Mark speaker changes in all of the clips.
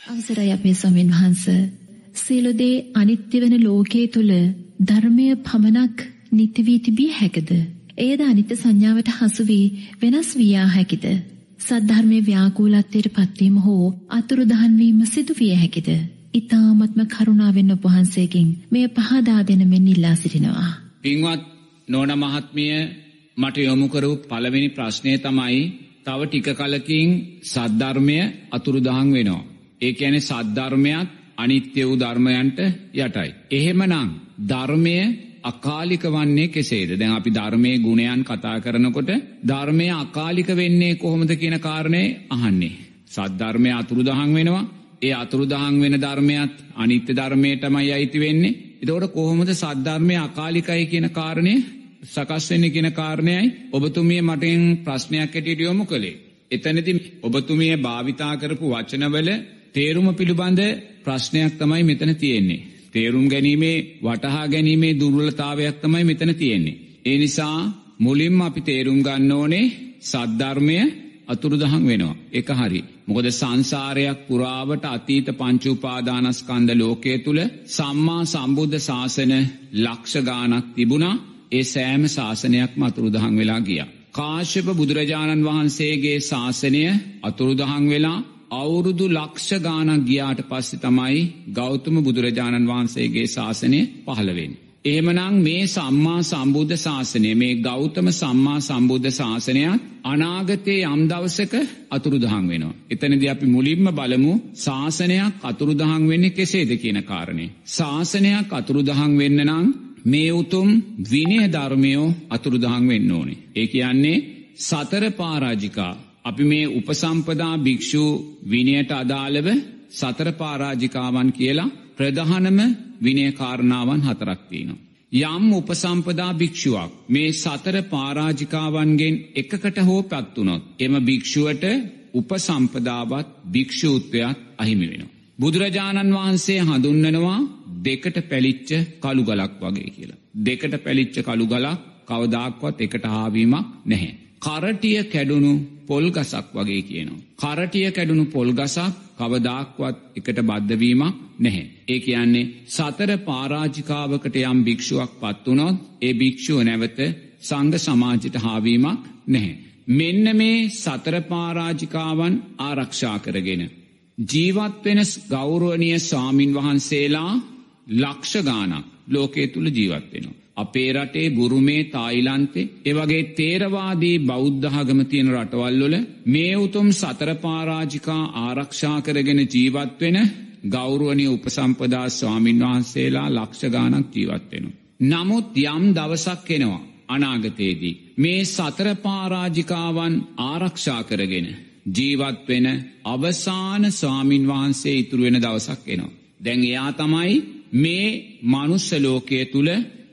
Speaker 1: අවසරයි අපේ ස්වාමීන් වහන්ස සියලු දේ අනිත්‍ය වෙන ලෝකයේ තුල ධර්මය පමණක් නිත්‍ය වී තිබිය හැකද? එයද අනිත්‍ය සංඥාවට හසු වී වෙනස් විය හැකිද? සද්ධර්මයේ ව්‍යාකූලත්වයට පත්වීම හෝ අතුරුදහන් වීම සිදු විය හැකිද? ඊ타මත්ම කරුණාවෙන් ඔබ වහන්සේගෙන් මෙය පහදා දෙන මෙන් ඉල්ලා සිටිනවා.
Speaker 2: පින්වත් නෝන මහත්මිය මට යොමු කරපු පළවෙනි ප්‍රශ්නය තමයි තව ටික කලකින් සද්ධර්මය අතුරුදහන් වෙනවා. ඒ කියන්නේ සද්ධර්මයක් අනිත්‍ය වූ ධර්මයන්ට යටයි. එහෙමනම් ධර්මය අකාලික වන්නේ කෙසේද? දැන් අපි ධර්මයේ ගුණයන් කතා කරනකොට ධර්මය අකාලික වෙන්නේ කොහොමද කියන කාරණේ අහන්නේ. සද්ධර්මය අතුරුදහන් වෙනවා. ඒ අතුරුදහන් වෙන ධර්මයක් අනිත්‍ය ධර්මයටමයි අයිති වෙන්නේ. එතකොට කොහොමද සද්ධර්මය අකාලිකයි කියන කාරණේ සකස් වෙන්නේ කියන කාරණයයි ඔබතුමිය මටෙන් ප්‍රශ්නයක් ඇටියට යොමු කළේ. එතනදී ඔබතුමිය භාවිතා කරපු වචනවල තේරුම පිළිබඳ ප්‍රශ්නයක් තමයි මෙතන තියෙන්නේ. තේරුම් ගැනීමේ වටහා ගැනීමේ දුර්වලතාවයක් තමයි මෙතන තියෙන්නේ. ඒ නිසා මුලින්ම අපි තේරුම් ගන්න ඕනේ සද්ධර්මය අතුරුදහන් වෙනවා. එක හරි. මොකද සංසාරයක් පුරාවට අතීත පංචුපාදානස්කන්ද ලෝකය තුළ සම්මා සම්බුද්ධ ශාසන ලක්ෂ ගානක් තිබුණා ඒ සෑම ශාසනයක්ම අතුරුදහන් වෙලා ගිය. කාශ්‍යප බුදුරජාණන් වහන්සේගේ ශාසනය අතුරුදහන් වෙලා අවුරුදු ලක්ෂ ගානක් ගියාට පස්සෙ තමයි ගෞතම බුදුරජාණන් වහන්සේගේ ශාසනය පහළවෙන්. එහෙමනං මේ සම්මා සම්බුද්ධ ශාසනය මේ ගෞතම සම්මා සම්බුද්ධ ශාසනයක් අනාගතයේ යම් දවසක අතුරුදහන් වෙනවා. එතනද අපි මුලින්ම බලමු ශාසනයක් අතුරුදහන් වෙන්නේ කෙසේද කියන කාරණය. ශාසනයක් අතුරුදහන් වෙන්න නම් මේ උතුම් විනය ධර්මයෝ අතුරුදහන් වෙන්න ඕනේ. ඒ කියන්නේ සතර පාරාජිකා අපි මේ උපසම්පදා භික්‍ෂූ විනයට අදාළව සතර පාරාජිකාවන් කියලා ප්‍රධානම විනයකාරණාවන් හතරක්තිනවා. යම් උපසම්පදා භික්‍ෂුවක් මේ සතර පාරාජිකාවන්ගෙන් එකකට හෝ පැත්වුනොත් එම භික්‍ෂුවට උපසම්පදාවත් භික්‍ෂූත්වයක් අහිමි වෙනවා. බුදුරජාණන් වහන්සේ හඳුන්නනවා දෙකට පැලිච්ච කළු ගලක් වගේ කියලා. දෙකට පැලිච්ච කළු ගලක් කවදාක්වත් එකට හාවීමක් නැහැ. කරටිය කැඩුණු පොල් ගසක් වගේ කියනවා. කරටිය කැඩුණු පොල් ගසක් කවදාක්වත් එකට බද්ධවීමක් නැහැ. ඒ කියන්නේ සතර පාරාජිකාවකට යම් භික්ෂුවක් පත්වනොත් ඒ භික්‍ෂුව නැවත සංග සමාජයට හාවීමක් නැහැ. මෙන්න මේ සතර පාරාජිකාවන් ආරක්ෂා කරගෙන. ජීවත්වෙන ගෞරුවනිය ස්වාමින් වහන්සේලා ලක්ෂ ගානක් ලෝකයේ තුළ ජීවත්වෙනවා. අපේ රටේ බුරුමේ තායිලන්තේ එවගේ තේරවාදී බෞද්ධහගම තියෙන රටවල්ලොල මේ උතුම් සතරපාරාජිකා ආරක්ෂා කරගෙන ජීවත්වෙන ගෞරුවනය උපසම්පදා ස්වාමීන් වහන්සේලා ලක්ෂ ගානක් ජීවත්වෙන. නමුත් යම් දවසක් එනවා අනාගතයේදී. මේ සතරපාරාජිකාවන් ආරක්ෂා කරගෙන. ජීවත්වෙන අවසාන ස්වාමින් වහන්සේ ඉතුරුවෙන දවසක් එනවා. දැන් එයා තමයි මේ මනුස්සලෝකය තුළ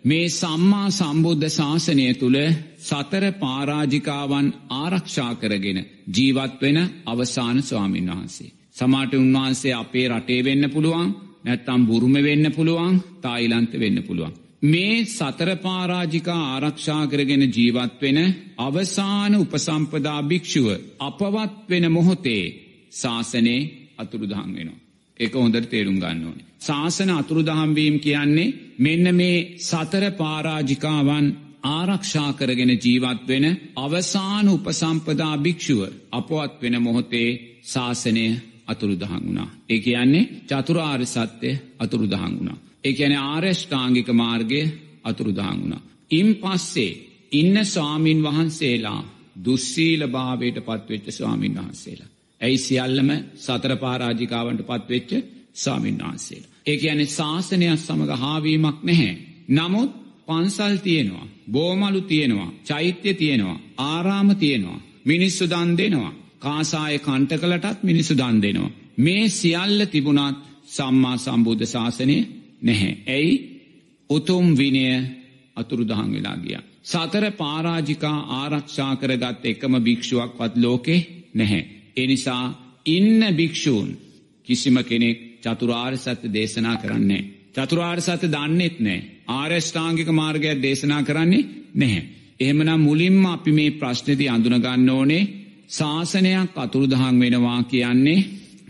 Speaker 2: මේ සම්මා සම්බුද්ධ ශාසනය තුළ සතර පාරාජිකාවන් ආරක්ෂා කරගෙන ජීවත්වෙන අවසාන ස්වාමීන් වහන්සේ. සමාට උන්වහන්සේ අපේ රටේ වෙන්න පුළුවන් නැත්තම් බුරුම වෙන්න පුළුවන් තායිලන්ත වෙන්න පුළුවන්. මේ සතර පාරාජිකා ආරක්ෂා කරගෙන ජීවත්වෙන අවසාන උපසම්පදා භික්‍ෂුව අපවත් වෙන මොහොතේ ශාසනයේ අතුරුදහන් වෙනවා. එක හොඳට තේරුම් ගන්න ඕනේ. ශාසන අතුරුදහම්වීම් කියන්නේ මෙන්න මේ සතර පාරාජිකාවන් ආරක්ෂා කරගෙන ජීවත් වෙන අවසාන උපසම්පදා භික්‍ෂුව අපවත් වෙන මොහොතේ ශාසනය අතුරුදහන් වුණා. ඒ කියන්නේ චතුරාර් සත්‍යය අතුරුදහන් වුණා. ඒ ඇන ආර්යෂ්ඨාංගික මාර්ගය අතුරුදහන් වුණා. ඉම් පස්සේ ඉන්න ස්වාමීන් වහන්සේලා දුස්සීල භාවයට පත්වෙච්ච ස්වාමීන් වහන්සේලා. ඇයි සියල්ලම සතර පාරාජිකාවන්ට පත්වෙච්ච ස්වාමීන් වහන්සේලා. ඒ ඇනේ ශාසනයක් සමඟ හාවීමක් නැහැ. නමුත් පන්සල් තියෙනවා. බෝමලු තියෙනවා. චෛත්‍ය තියෙනවා. ආරාම තියෙනවා. මිනිස්සු දන් දෙනවා. කාසාය කණ්ටකලටත් මිනිසු දන් දෙනවා. මේ සියල්ල තිබුණත් සම්මා සම්බුද්ධ ශාසනය නැහැ. ඇයි උතුම් විනය අතුරුදහන් වෙලා ගිය. සතර පාරාජිකා ආරක්ෂා කරගත් එකම භික්ෂුවක්වත් ලෝකේ නැහැ. එනිසා ඉන්න භික්‍ෂූන් කිසිම කෙනෙක් චතුරාර් සත්‍ය දේශනා කරන්නේ. චතුරාර් සත්‍ය දන්නෙත් නෑ. ආර්යෂ්ඨාංගික මාර්ගයක් දේශනා කරන්නේ නැහැ. එහෙමනම් මුලින්ම අපි මේ ප්‍රශ්නති අඳුනගන්න ඕනේ ශාසනයක් අතුරුදහන් වෙනවා කියන්නේ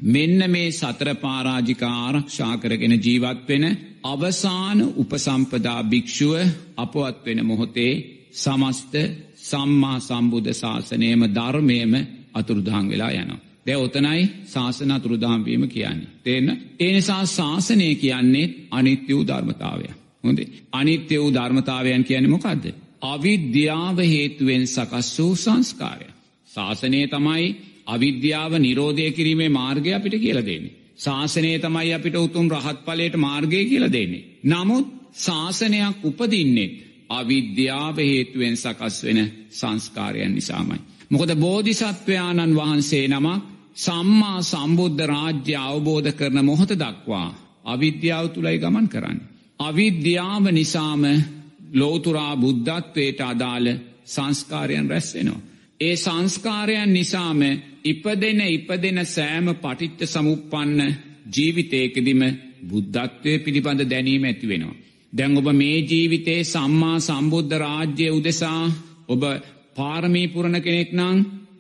Speaker 2: මෙන්න මේ සතර පාරාජික ආරක්ෂා කරගෙන ජීවත් වෙන අවසාන උපසම්පදා භික්‍ෂුව අපවත් වෙන මොහොතේ සමස්ත සම්මා සම්බුද්ධ ශාසනයම ධර්මයම අතුරුදහන් වෙලා යනවා. දැ ඔතනයි ශාසන අතුරුදාම්වීම කියන්නේ. තිේන්න ඒ නිසා ශාසනය කියන්නේ අනිත්‍ය වූ ධර්මතාවය. හොඳේ අනිත්‍ය වූ ධර්මතාවයන් කියන්නේ මොකක්ද. අවිද්‍යාව හේතුවෙන් සකස් වූ සංස්කාරය. ශාසනය තමයි අවිද්‍යාව නිරෝධය කිරීමේ මාර්ගය අපිට කියල දෙන්නේ. ශාසනය තමයි අපිට උතුම් රහත් පලට මාර්ගය කියල දෙන්නේ. නමුත් ශාසනයක් උපදින්නෙත් අවිද්‍යාව හේතුවෙන් සකස් වෙන සංස්කාරයන් නිසාමයි. මොකද බෝධිසත්වයාණන් වහන්සේ නමක් සම්මා සම්බුද්ධ රාජ්‍ය අවබෝධ කරන මොහොත දක්වා අවිද්‍යාව තුළයි ගමන් කරන්න. අවිද්‍යාව නිසාම ලෝතුරා බුද්ධත්වයට අදාළ සංස්කාරයන් රැස්වෙනවා. ඒ සංස්කාරයන් නිසාම ඉපදෙන ඉපදෙන සෑම පටිච්ච සමුපපන්න ජීවිතයකදිම බුද්ධත්වය පිළිබඳ දැනීම ඇති වෙනවා. දැන් ඔබ මේ ජීවිතේ සම්මා සම්බුද්ධ රාජ්‍ය උදෙසා ඔබ පාරමී පුරණ කෙනෙක් නං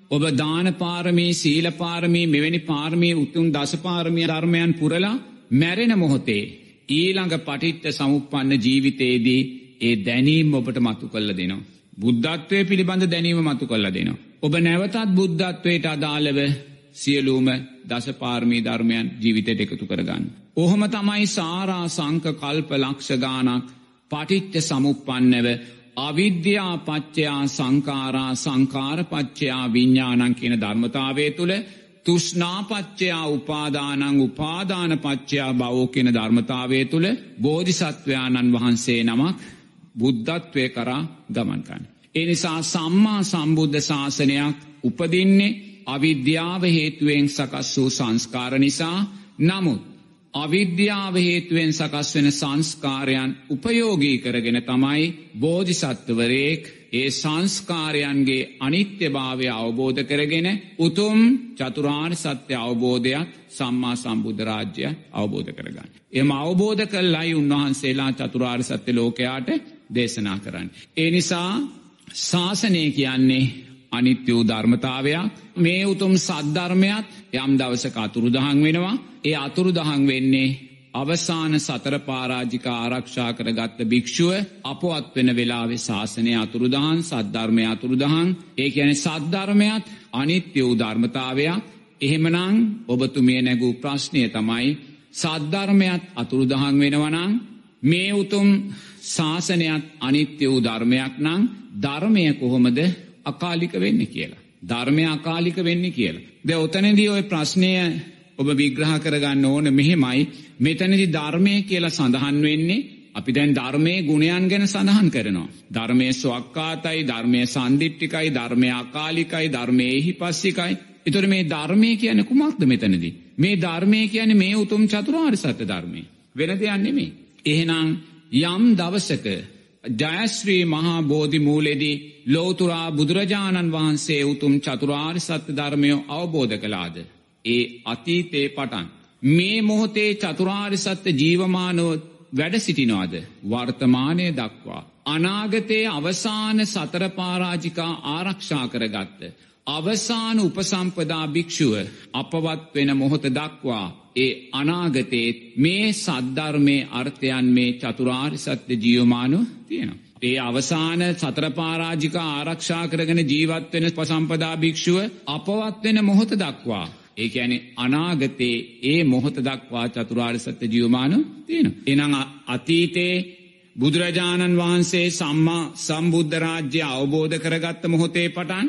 Speaker 2: ඔබ දාන පාරමී සීල පාරමී මෙවැනි පාර්මී උතුම් දසපාරමිය ධර්මයන් පුරලා මැරෙන මොහොතේ ඊළඟ පටිත්ත සමුපපන්න ජීවිතයේදී ඒ දැනීම් ඔබට මතු කල්ල දෙනවා. බුද්ධත්වය පිළිබඳ දැනීම මතු කල්ල දෙනවා. ඔබ නැවතත් බුද්ධත්වයට අදාළව සියලූම දසපාර්මී ධර්මයන් ජීවිතයට එකතු කරගන්න. ඔහොම තමයි සාරා සංක කල්ප ලක්ෂගානක් පටිච්ච සමුපපන්නව අවිද්‍යා පච්චයා සංකාරා සංකාරපච්චයා විඤ්ඥානන් කියන ධර්මතාවය තුළ තුෂ්නාපච්චයා උපාදානං උපාදානපච්චයා බවෝ කියන ධර්මතාවය තුළ බෝධිසත්වයාණන් වහන්සේ නමක් බුද්ධත්වය කරා ගමන්කන්න. එනිසා සම්මා සම්බුද්ධ ශාසනයක් උපදින්නේ අවිද්‍යාව හේතුවෙන් සකස් වූ සංස්කාර නිසා නමුත් අවිද්‍යාව හේතුවෙන් සකස් වෙන සංස්කාරයන් උපයෝගී කරගෙන තමයි බෝධිසත්වවරයෙක් ඒ සංස්කාරයන්ගේ අනිත්‍ය භාවය අවබෝධ කරගෙන උතුම් චතුරාර් සත්‍ය අවබෝධයක් සම්මා සම්බුද්ධ රාජ්‍ය අවබෝධ කරගන්න. එම අවබෝධ කල්ලයි උන්වහන්සේලා චතුරාර් සත්‍ය ලෝකයාට දේශනා කරන්න. ඒ නිසා ශාසනය කියන්නේ අනිත්‍ය වූ ධර්මතාවයක් මේ උතුම් සද්ධර්මයක් යම් දවසක අතුරුදහන් වෙනවා ඒ අතුරුදහන් වෙන්නේ අවසාන සතර පාරාජික ආරක්ෂා කරගත්ත භික්‍ෂුව අපොත් වෙන වෙලාවෙ ශාසනය අතුරුදහන් සද්ධර්මය අතුරුදහන් ඒ ඇන සද්ධර්මයක් අනිත්‍ය වූ ධර්මතාවයක් එහෙමනං ඔබතුමිය නැගූ ප්‍රශ්නය තමයි සද්ධර්මයක් අතුරුදහන් වෙනවනං මේ උතුම් ශාසනයක් අනිත්‍ය වූ ධර්මයක් නං ධර්මය කොහොමද අකාලික වෙන්න කියලා. ධර්මය අකාලික වෙන්න කියලා. ද ඔතනදී ඔය ප්‍රශ්නය ඔබ විග්‍රහ කරගන්න ඕන මෙහෙමයි මෙතනදි ධර්මය කියලා සඳහන් වෙන්නේ අපි දැන් ධර්මය ගුණයන් ගැන සඳහන් කරනවා. ධර්මය ස්වක්කාතයි ධර්මය සන්දිිට්ටිකයි ධර්මය අකාලිකයි ධර්මයහි පස්සිකයි. එතොර මේ ධර්මය කියන කුමක්ද මෙතනදී. මේ ධර්මය කියන මේ උතුම් චතුරාර් සත්‍ය ධර්මය. වෙන දෙයන්නෙමේ. එහෙනම් යම් දවසක ජයශ්‍රී මහා බෝධි මූලෙදී ලෝතුරා බුදුරජාණන් වහන්සේ උතුම් චතුරාර් සත්‍ය ධර්මයෝ අවබෝධ කළාද. ඒ අතීතේ පටන්. මේ මොහොතේ චතුරාර් සත්‍ය ජීවමානව වැඩ සිටිනවාද වර්තමානය දක්වා. අනාගතයේ අවසාන සතරපාරාජිකා ආරක්ෂා කරගත්ත. අවසාන උපසම්පදා භික්‍ෂුව අපවත් වෙන මොහොත දක්වා ඒ අනාගතයේත් මේ සද්ධර්මය අර්ථයන් මේ චතුරාර් සත්‍ය ජියෝමානු තියෙනවා. ඒ අවසාන සතරපාරාජික ආරක්ෂා කරගෙන ජීවත්වෙන පසම්පදා භික්‍ෂුව අපවත් වෙන මොහොත දක්වා. ඒ ඇන අනාගතයේ ඒ මොහොත දක්වා චතුරාර් සත්‍ය ජියෝමානු තියෙන. එනං අතීතයේ බුදුරජාණන් වහන්සේ සම්මා සම්බුද්ධ රාජ්‍ය අවබෝධ කරගත්ත මොහොතේ පටන්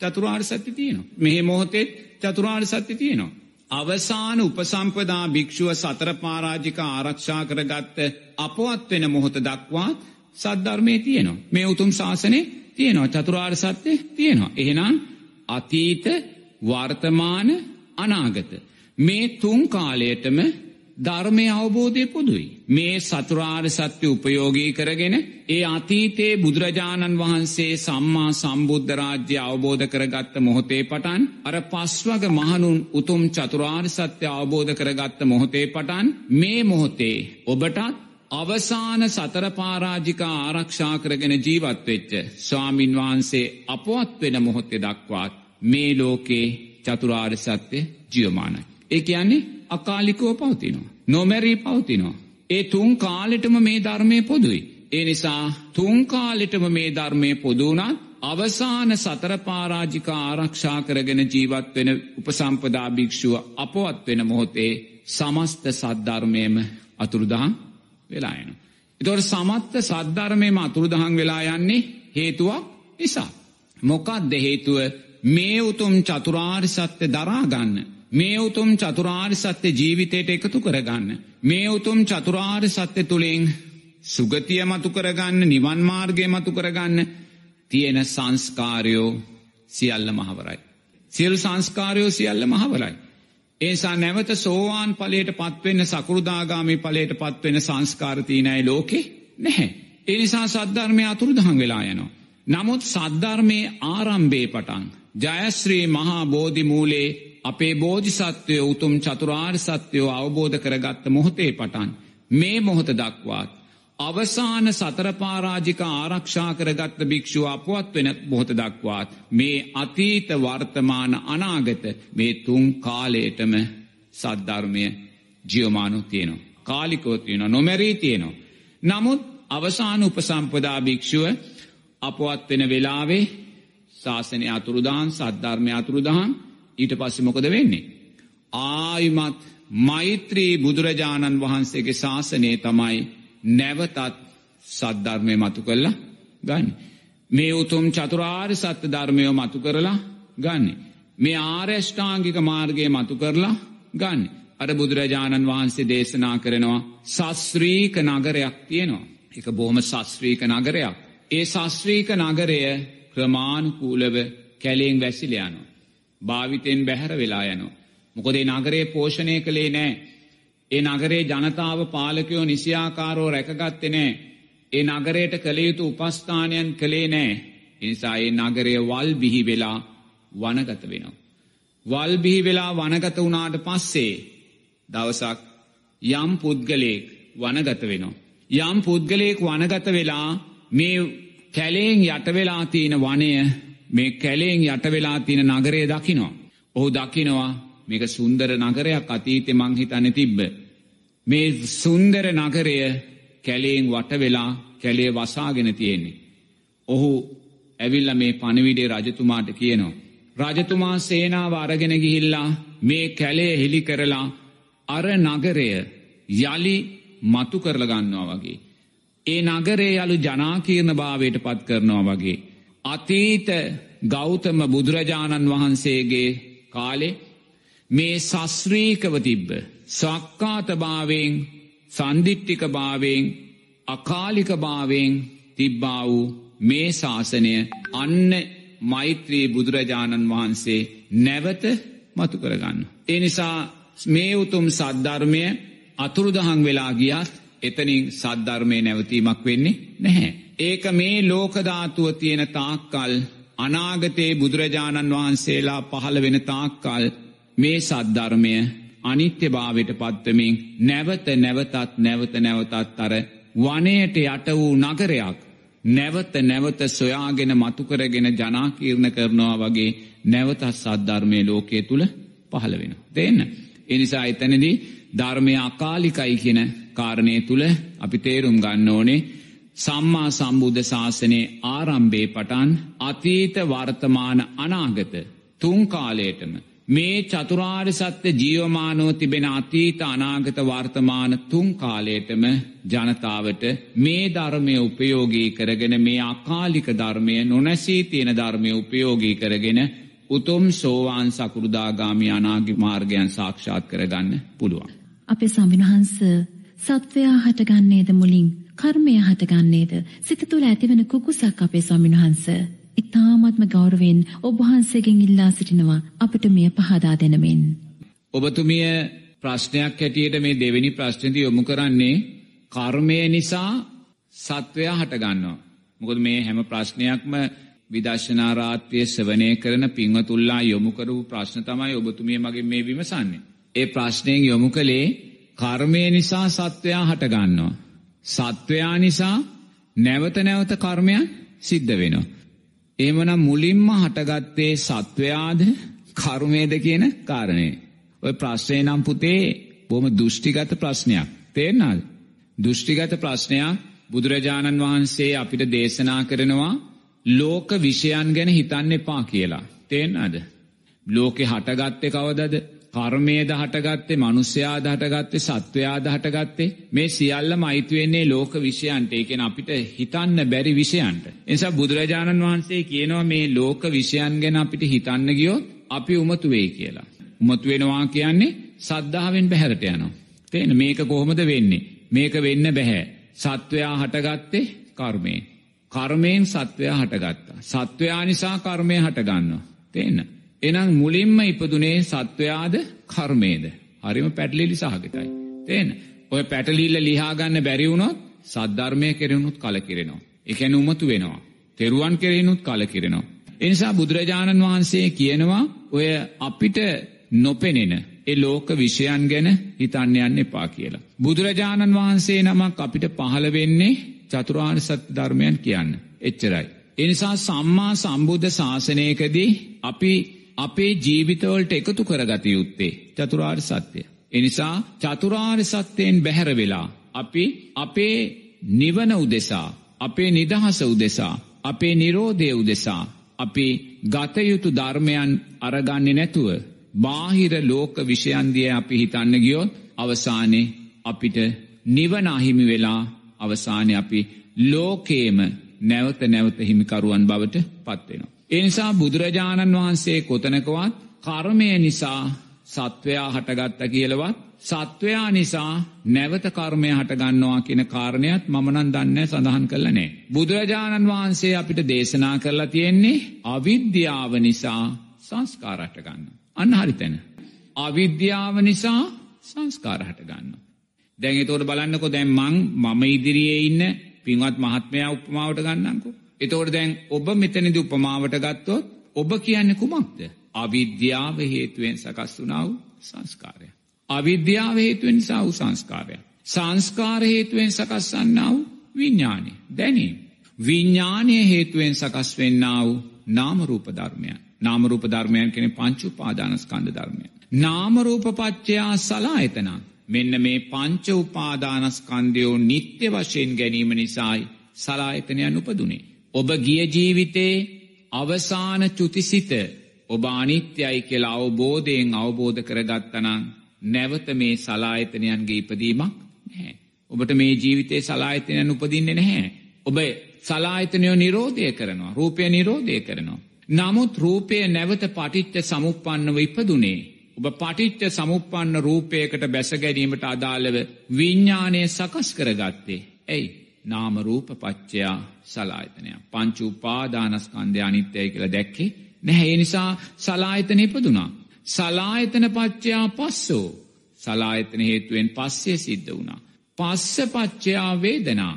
Speaker 2: චතුරාර් සත්‍ය තියනවා. මෙහෙ මොහොතෙත් චතුරාර් සත්‍ය තියනවා. අවසාන උපසම්පදා භික්‍ෂුව සතර පාරාජික ආරක්ෂා කරගත්ත අපවත් වෙන මොහොත දක්වාත් සද්ධර්මය තියනවා. මේ උතුම් ශාසනය තියනවා චතුරාර් සත්‍යය තියෙනවා. එහෙනම් අතීත වර්තමාන අනාගත. මේ තුන් කාලයටම ධර්මය අවබෝධය පොදුයි. මේ සතුරාර් සත්‍ය උපයෝගී කරගෙන ඒ අතීතයේ බුදුරජාණන් වහන්සේ සම්මා සම්බුද්ධ රාජ්‍ය අවබෝධ කරගත්ත මොහොතේ පටන් අර පස්වග මහනුන් උතුම් චතුරාර් සත්‍ය අවබෝධ කරගත්ත මොහොතේ පටන් මේ මොහොතේ ඔබටත් අවසාන සතරපාරාජික ආරක්ෂා කරගෙන ජීවත්වෙච්ච ස්වාමින් වහන්සේ අපවත් වෙන මොහොත්තේ දක්වාත් මේ ලෝකේ චතුරාර් සත්‍ය ජියමානයි. ඒ කියන්නේ අකාලිකෝ පවතිනවා. නොමැරී පවතිනවා. ඒ තුන් කාලෙටම මේ ධර්මය පොදුයි. ඒ නිසා තුන් කාලෙටම මේ ධර්මය පොදුවනත් අවසාන සතර පාරාජික ආරක්ෂා කරගෙන ජීවත් වෙන උපසම්පදා භික්ෂුව අපවත් වෙන මොහොතේ සමස්ත සද්ධර්මයම අතුරුදහන් වෙලායන. එතොට සමත්ත සද්ධර්මයම අතුරුදහන් වෙලා යන්නේ හේතුවක් නිසා. මොකක්ද හේතුව මේ උතුම් චතුරාරි සත්‍ය දරාගන්න. මේ උතුම් චතුරාරි සත්‍ය ජීවිතයට එකතු කරගන්න. මේ උතුම් චතුරාරි සත්‍ය තුළින් සුගතිය මතු කරගන්න නිවන් මාර්ගය මතු කරගන්න තියෙන සංස්කාරයෝ සියල්ල මහවරයි. සියල් සංස්කාරයෝ සියල්ල මහවරයි. ඒසා නැවත සෝවාන් පලට පත්වෙන්න සකෘදාගාමි පලට පත්වෙන සංස්කාරතිීනයි ලෝකෙ නැහැ. එනිසා සද්ධර්මය අතුරු දහන් වෙලා යනවා. නමුත් සද්ධර්මය ආරම්භේ පටන්. ජයශ්‍රී මහා බෝධිමූලේ අපේ බෝධිසත්වය උතුම් චතුරාර් සත්‍යයෝ අවබෝධ කරගත්ත මොහොතේ පටන්. මේ මොහොත දක්වාත්. අවසාන සතරපාරාජික ආරක්ෂා කරගත්ත භික්ෂුව අපුවත් වෙන බොහොත දක්වාත්. මේ අතීත වර්තමාන අනාගත මේ තුන් කාලයටම සද්ධර්මය ජියෝමානු තියනවා. කාලිකෝ තියෙන නොමැරී තියෙනවා. නමුත් අවසාන උපසම්පදා භික්ෂුව අපවත් වෙන වෙලාවේ ශාසනය අතුරුදාන් සද්ධර්මය අතුරුදහන් ඊට පස්සෙ මොකද වෙන්නේ. ආයුමත් මෛත්‍රී බුදුරජාණන් වහන්සේගේ ශාසනය තමයි නැවතත් සද්ධර්මය මතු කරලා ගන්න. මේ උතුම් චතුරාර් සත්‍ය ධර්මයෝ මතු කරලා ගන්න. මේ ආර්යෂ්ඨාංගික මාර්ගය මතු කරලා ගන්න. අර බුදුරජාණන් වහන්සේ දේශනා කරනවා සස්්‍රීක නගරයක් තියෙනවා. එක බොහොම සස්්‍රීක නගරයක්. ඒ ශස්ත්‍රීක නගරය ක්‍රමාණුකූලව කැලෙෙන් වැසිලයනු. භාවිතයෙන් බැහැර වෙලා යනු. මොකොදේ නගරේ පෝෂණය කළේ නෑ. ඒ නගරේ ජනතාව පාලකයෝ නිසියාකාරෝ රැකගත්තෙ නෑ. ඒ නගරයට කළයුතු උපස්ථානයන් කළේ නෑ. එනිසා ඒ නගරය වල් බිහි වෙලා වනගත වෙනවා. වල් බිහි වෙලා වනගත වුණාට පස්සේ දවසක් යම් පුද්ගලයෙක් වනගත වෙනවා. යම් පුද්ගලයෙක් වනගත වෙලා මේ කැලේෙන් යටවෙලා තියෙන වනය මේ කැලේෙන් යටවෙලා තියෙන නගරය දකිනවා. ඔහු දකිනවා මේක සුන්දර නගරයක් අතීතෙ මංහිතන තිබ්බ. මේ සුන්දර නගරය කැලේෙන් වටවෙලා කැලේ වසාගෙන තියෙන්නේ. ඔහු ඇවිල්ල මේ පණවිඩේ රජතුමාට කියනවා. රජතුමා සේනාව අරගෙන ගිහිල්ලා මේ කැලේ හෙළි කරලා අර නගරය යළි මතු කරලගන්නවා වගේ. ඒ නගරේ යළු ජනාකීර්ණ භාවයට පත් කරනවා වගේ. අතීත ගෞතම බුදුරජාණන් වහන්සේගේ කාලෙ මේ සස්්‍රීකව තිබ්බ. සක්කාත භාවෙන් සන්දිිට්ටික භාවෙන් අකාලික භාවෙන් තිබ්බා වූ මේ ශාසනය අන්න මෛත්‍රී බුදුරජාණන් වහන්සේ නැවත මතු කරගන්න. ඒ නිසා මේ උතුම් සද්ධර්මය අතුරුදහන් වෙලා ගියත් එතනින් සද්ධර්මය නැවතීමක් වෙන්නේ නැහැ. ඒක මේ ලෝකධාතුව තියෙන තාක්කල් අනාගතයේ බුදුරජාණන් වහන්සේලා පහළ වෙන තාක්කල් මේ සද්ධර්මය අනිත්‍ය භාවයට පත්වමින් නැවත නැවතත් නැවත නැවතත් අර වනයට යට වූ නගරයක් නැවත නැවත සොයාගෙන මතුකරගෙන ජනාකීර්ණ කරනවා වගේ නැවතත් සද්ධර්මය ලෝකයේ තුළ පහළ වෙන. දෙන්න. එනිසා එතනදී ධර්මය අකාලිකයි කියන කාරණය තුළ අපි තේරුම් ගන්න ඕනේ සම්මා සම්බුද්ධ ශාසනයේ ආරම්භේ පටන් අතීත වර්තමාන අනාගත තුන් කාලයටම මේ චතුරාර් සත්‍ය ජීවමානෝ තිබෙන අතීත අනාගත වර්තමාන තුන් කාලයටම ජනතාවට මේ ධර්මය උපයෝගී කරගෙන මේ අකාලික ධර්මය නොනැසී තියෙන ධර්මය උපයෝගී කරගෙන උතුම් සෝවාන් සකෘදාගාමි අනාගි මාර්ගයන් සාක්ෂාත් කරගන්න පුළුවන්.
Speaker 1: අපේ සමිනහන්ස සත්වයා හටගන්නේද මුලින් කර්මය හටගන්නේද සිත තුළ ඇතිවන කුකුසක් අපේ ස්වාමින්වහන්ස. ඉතාමත්ම ගෞරවෙන් ඔබහන්සේගෙන් ඉල්ලා සිටිනවා අපට මෙය පහදා දෙනමෙන්.
Speaker 2: ඔබතුමිය ප්‍රශ්නයක් හැටියට මේ දෙවෙනි ප්‍රශ්නති යොමු කරන්නේ කර්මය නිසා සත්වයා හටගන්නවා. මොකද මේ හැම ප්‍රශ්නයක්ම විදර්ශනාරාත්වය සවනය කරන පින්වතුල්ලා යොමු කරපු ප්‍රශ්න තමයි ඔබතුමිය මගේ මේ විමසන්නේ. ඒ ප්‍රශ්නයෙන් යොමු කළේ කර්මය නිසා සත්වයා හටගන්නවා. සත්වයා නිසා නැවත නැවත කර්මයන් සිද්ධ වෙනවා. එමනම් මුලින්ම හටගත්තේ සත්වයාද කර්මයද කියන කාරණය. ඔය ප්‍රශ්නය නම් පුතේ බොහොම දෘෂ්ටිගත ප්‍රශ්නයක්. තේරෙනවද? දෘෂ්ටිගත ප්‍රශ්නයක් බුදුරජාණන් වහන්සේ අපිට දේශනා කරනවා ලෝක විෂයන් ගැන හිතන්න එපා කියලා. තේරෙනවද? ලෝකේ හටගත්තේ කවදද? කර්මයේද හටගත්තේ මනුස්සයාද හටගත්තේ සත්වයාද හටගත්තේ මේ සියල්ලම අයිති වෙන්නේ ලෝක විෂයන්ට. ඒ කියන්නේ අපිට හිතන්න බැරි විෂයන්ට. ඒ නිසා බුදුරජාණන් වහන්සේ කියනවා මේ ලෝක විෂයන් ගැන අපිට හිතන්න ගියොත් අපි උමතු වෙයි කියලා. උමතු වෙනවා කියන්නේ සද්ධාවෙන් බැහැරට යනවා. තේන මේක කොහොමද වෙන්නේ? මේක වෙන්න බෑ. සත්වයා හටගත්තේ කර්මයෙන්. කර්මයෙන් සත්වයා හටගත්තා. සත්වයා නිසා කර්මය හටගන්නවා. තේන්න. එනම් මුලින්ම ඉපදුනේ සත්වයාද කර්මේද. හරිම පැටලිලි සහගතයි. තේන. ඔය පැටලිල්ල ලිහාගන්න බැරිවුණොත් සද්ධර්මය කෙරෙනුත් කලකිරෙනවා. එකැන උමතු වෙනවා. තෙරුවන් කෙරෙනුත් කලකිරෙනවා. එනිසා බුදුරජාණන් වහන්සේ කියනවා ඔය අපිට නොපෙනෙන ඒ ලෝක විෂයන් ගැන හිතන්න යන්න එපා කියලා. බුදුරජාණන් වහන්සේ නමක් අපිට පහළ වෙන්නේ චතුරාර්ය සත්‍ය ධර්මයන් කියන්න. එච්චරයි. එනිසා සම්මා සම්බුද්ධ ශාසනයකදී අපි අපේ ජීවිතවලට එකතු කරගත යුත්තේ චතුරාර්ය සත්‍යය. එනිසා චතුරාර්ය සත්‍යයෙන් බැහැර වෙලා අපි අපේ නිවන උදෙසා අපේ නිදහස උදෙසා අපේ නිරෝධය උදෙසා අපි ගතයුතු ධර්මයන් අරගන්නේ නැතුව බාහිර ලෝක විෂයන්දිය අපි හිතන්න ගියොත් අවසානයේ අපිට නිවන අහිමි වෙලා අවසානය අපි ලෝකේම නැවත නැවත හිමිකරුවන් බවට පත්වෙනවා. එනිසා බුදුරජාණන් වහන්සේ කොතනකවත් කර්මය නිසා සත්වයා හටගත්ත කියලවත් සත්වයා නිසා නැවත කර්මය හටගන්නවා කියන කාරණයක් මමනන් දන්න සඳහන් කරලනේ. බුදුරජාණන් වහන්සේ අපිට දේශනා කරලා තියෙන්නේ අවිද්‍යාව නිසා සංස්කාරටගන්න. අන්න හරිතැන. අවිද්‍යාව නිසා සංස්කාර හටගන්න. දැන් තෝට බලන්නකො දැන් මං මම ඉදිරියේ ඉන්න පින්වත් මහත්මයා උපමාවට ගන්නංකු. එතෝට දැන් ඔබ මෙතනිදි උපමාවට ගත්තොත් ඔබ කියන්න කුමක්ද. අවිද්‍යාව හේතුවෙන් සකස් වනාව සංස්කාරය. අවිද්‍යාව හේතුවෙන් නිසා වූ සංස්කාරය. සංස්කාර හේතුවෙන් සකස්සන්නාව විඤ්ඥානය දැනීම. විඤ්ඥානය හේතුවෙන් සකස් වෙන්නාව නාමරූප ධර්මයන්. නාමරූප ධර්මයන් කෙන පංචු පාදානස්කන්ධ ධර්මය. නාමරූපපච්චයා සලා එතනම්. මෙන්න මේ පංච උපාදානස්කන්දයෝ නිත්‍ය වශයෙන් ගැනීම නිසායි සලායතනයන් උපදුනේ. ඔබ ගිය ජීවිතේ අවසාන චුතිසිත ඔබ අනිත්‍යයි කියලා අවබෝධයෙන් අවබෝධ කරගත්තනං නැවත මේ සලායතනයන්ගේ ඉපදීමක් නැහැ. ඔබට මේ ජීවිතේ සලායතනයන් උපදින්නේ නැහැ. ඔබ සලායතනයෝ නිරෝධය කරනවා රූපය නිරෝධය කරනවා. නමුත් රූපය නැවත පටිච්ච සමුපන්නව ඉපදුනේ. ඔබ පටිච්ච සමුපන්න රූපයකට බැසගැනීමට අදාළව විඤ්ඥානය සකස් කරගත්තේ. ඇයි නාමරූප පච්චයා සලායතනය. පංචු උපාදානස්කන්ධය අනිත්‍යය කළ දැක්කේ නැහැ නිසා සලායතන ඉපදුනා. සලායතන පච්චයා පස්සෝ සලායතන හේතුවෙන් පස්සේ සිද්ධ වුණා. පස්ස පච්චයා වේදනා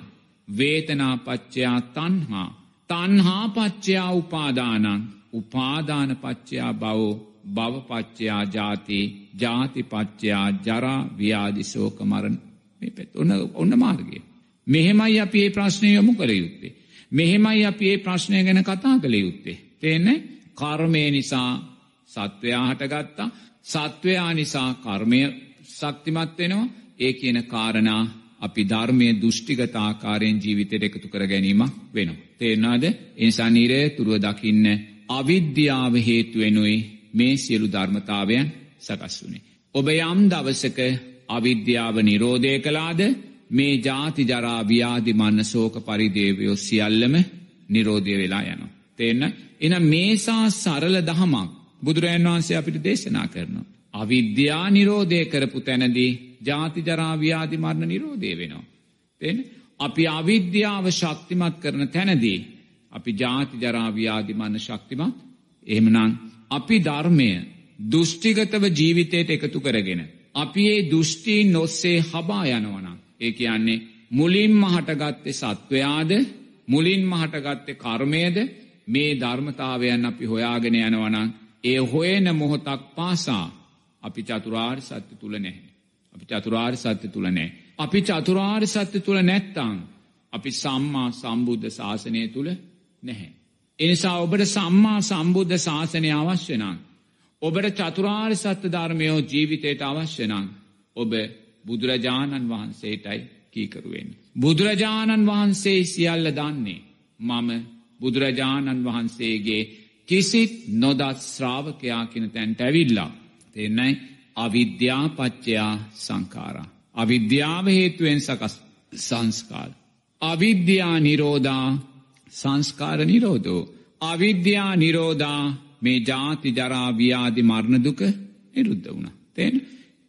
Speaker 2: වේතනා පච්චයා තන්හා තන්හා පච්චයා උපාදානං උපාදාන පච්චයා බවෝ භවපච්චයා ජාති ජාතිපච්චයා ජරා ව්‍යාදිශෝක මරණ මේ පැත් ඔන්න ඔන්න මාර්ගය. මෙහෙමයි අපි ඒ ප්‍රශ්නය යොමු කළ යුත්තේ. මෙහෙමයි අපි ඒ ප්‍රශ්නය ගැන කතා කළ යුත්තේ. තියන්න කර්මය නිසා සත්වයා හටගත්තා සත්වයා නිසා කර්මය ශක්තිමත් වෙනවා ඒ කියන කාරණා අපි ධර්මය දෘෂ්ටිගතාකාරයෙන් ජීවිතයට එකතු කර ගැනීම වෙනවා. තේරනාද එනිසා නිරේ තුරුව දකින්න අවිද්‍යාව හේතුවෙනුයි මේ සියලු ධර්මතාවයන් සකස් වුණේ. ඔබ යම් දවසක අවිද්‍යාව නිරෝධය කලාද මේ ජාති ජරාව්‍යාදි මන්න සෝක පරිදේවයෝ සියල්ලම නිරෝධය වෙලා යනවා. තේන්න එන මේසා සරල දහමක් බුදුරජන් වහන්සේ අපිට දේශනා කරනවා. අවිද්‍යා නිරෝධය කරපු තැනදී ජාති ජරාව්‍යාදි මරණ නිරෝධය වෙනවා. තෙන් අපි අවිද්‍යාව ශක්තිමත් කරන තැනදී අපි ජාති ජරාව්‍යාදි මන්න ශක්තිමත් එහෙමනං අපි ධර්මය දෘෂ්ටිගතව ජීවිතයට එකතු කරගෙන. අපි ඒ දෘෂ්ටීන් නොස්සේ හබා යනවනම්. ඒ කියන්නේ මුලින් මහටගත්තේ සත්වයාද මුලින් මහටගත්තේ කර්මයද මේ ධර්මතාවයන් අපි හොයාගෙන යනවනම් ඒ හොයන මොහොතක් පාසා අපි චතුරාර් සත්‍ය තුළ නැහැ. අපි චතුරාර් සත්‍ය තුළ නෑ. අපි චතුරාර් සත්‍ය තුළ නැත්තං අපි සම්මා සම්බුද්ධ ශාසනය තුළ නැහැ. එනිසා ඔබට සම්මා සම්බුද්ධ ශාසනය අවශ්‍යනං. ඔබට චතුරාර් සත්‍ය ධර්මයෝ ජීවිතයට අවශ්‍යනං ඔබ බුදුරජාණන් වහන්සේටයි කීකරුවෙන්. බුදුරජාණන් වහන්සේ සියල්ල දන්නේ මම බුදුරජාණන් වහන්සේගේ කිසිත් නොදත් ශ්‍රාවකයා කියන තැන්ට ඇවිල්ලා. දෙන්නයි අවිද්‍යාපච්චයා සංකාරා. අවිද්‍යාව හේතුවෙන් සකස් සංස්කාර. අවිද්‍යා නිරෝධා සංස්කාර නිරෝධෝ. අවිද්‍යා නිරෝධා මේ ජාති ජරාව්‍යාදි මරණදුක නිරුද්ධ වුණ. තෙන්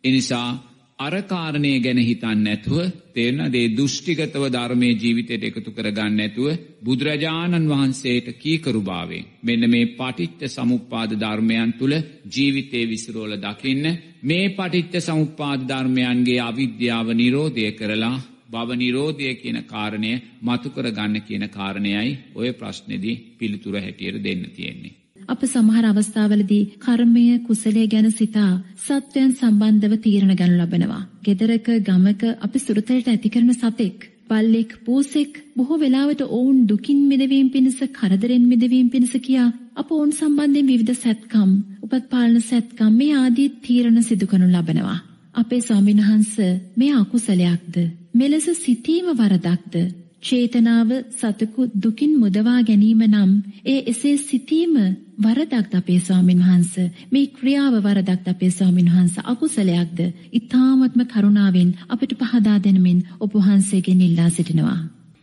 Speaker 2: එනිසා අරකාරණය ගැන හිතන්න නැතුව තේරන දේ දෘෂ්ටිගතව ධර්මය ජීවිතයට එකතු කරගන්න නැතුව බුදුරජාණන් වහන්සේට කීකරුභාවෙන් මෙන්න මේ පටිච්ච සමුපාද ධර්මයන් තුළ ජීවිතය විසිරෝල දකින්න මේ පටිච්ච සමුපාද ධර්මයන්ගේ අවිද්‍යාව නිරෝධය කරලා බව නිරෝධය කියන කාරණය මතුකර ගන්න කියන කාරණයයි ඔය ප්‍රශ්නෙදී පිළිතුර හැටියට දෙන්න තියෙන්නේ.
Speaker 1: අප සමහර අවස්ථාවලදී කර්මය කුසලය ගැන සිතා සත්වයන් සම්බන්ධව තීරණ ගනු ලබනවා. ගෙදරක ගමක අපි සුරතලට ඇති කරන සතෙක් බල්ලෙක් පූසෙක් බොහෝ වෙලාවට ඔවුන් දුකින් මිදවීම පිණිස කරදරෙන් මිදවීම පිණිස කියා අප ඔවුන් සම්බන්ධයෙන් විවිධ සැත්කම් උපත් පාලන සැත්කම් මේ ආදී තීරණ සිදු කරනු ලබනවා. අපේ ස්වාමීන් වහන්ස මේ අකුසලයක්ද මෙලෙස සිතීම වරදක්ද චේතනාව සතකු දුකින් මුදවා ගැනීම නම් ඒ එසේ සිතීම වරදක්ද අපේ ස්වාමින් වහන්ස? මේ ක්‍රියාව වරදක්ද අපේ ස්වාමින් වහන්ස? අකුසලයක්ද? ඊ타මත්ම කරුණාවෙන් අපිට පහදා දෙනමින් ඔබ වහන්සේගෙන් ඉල්ලා සිටිනවා.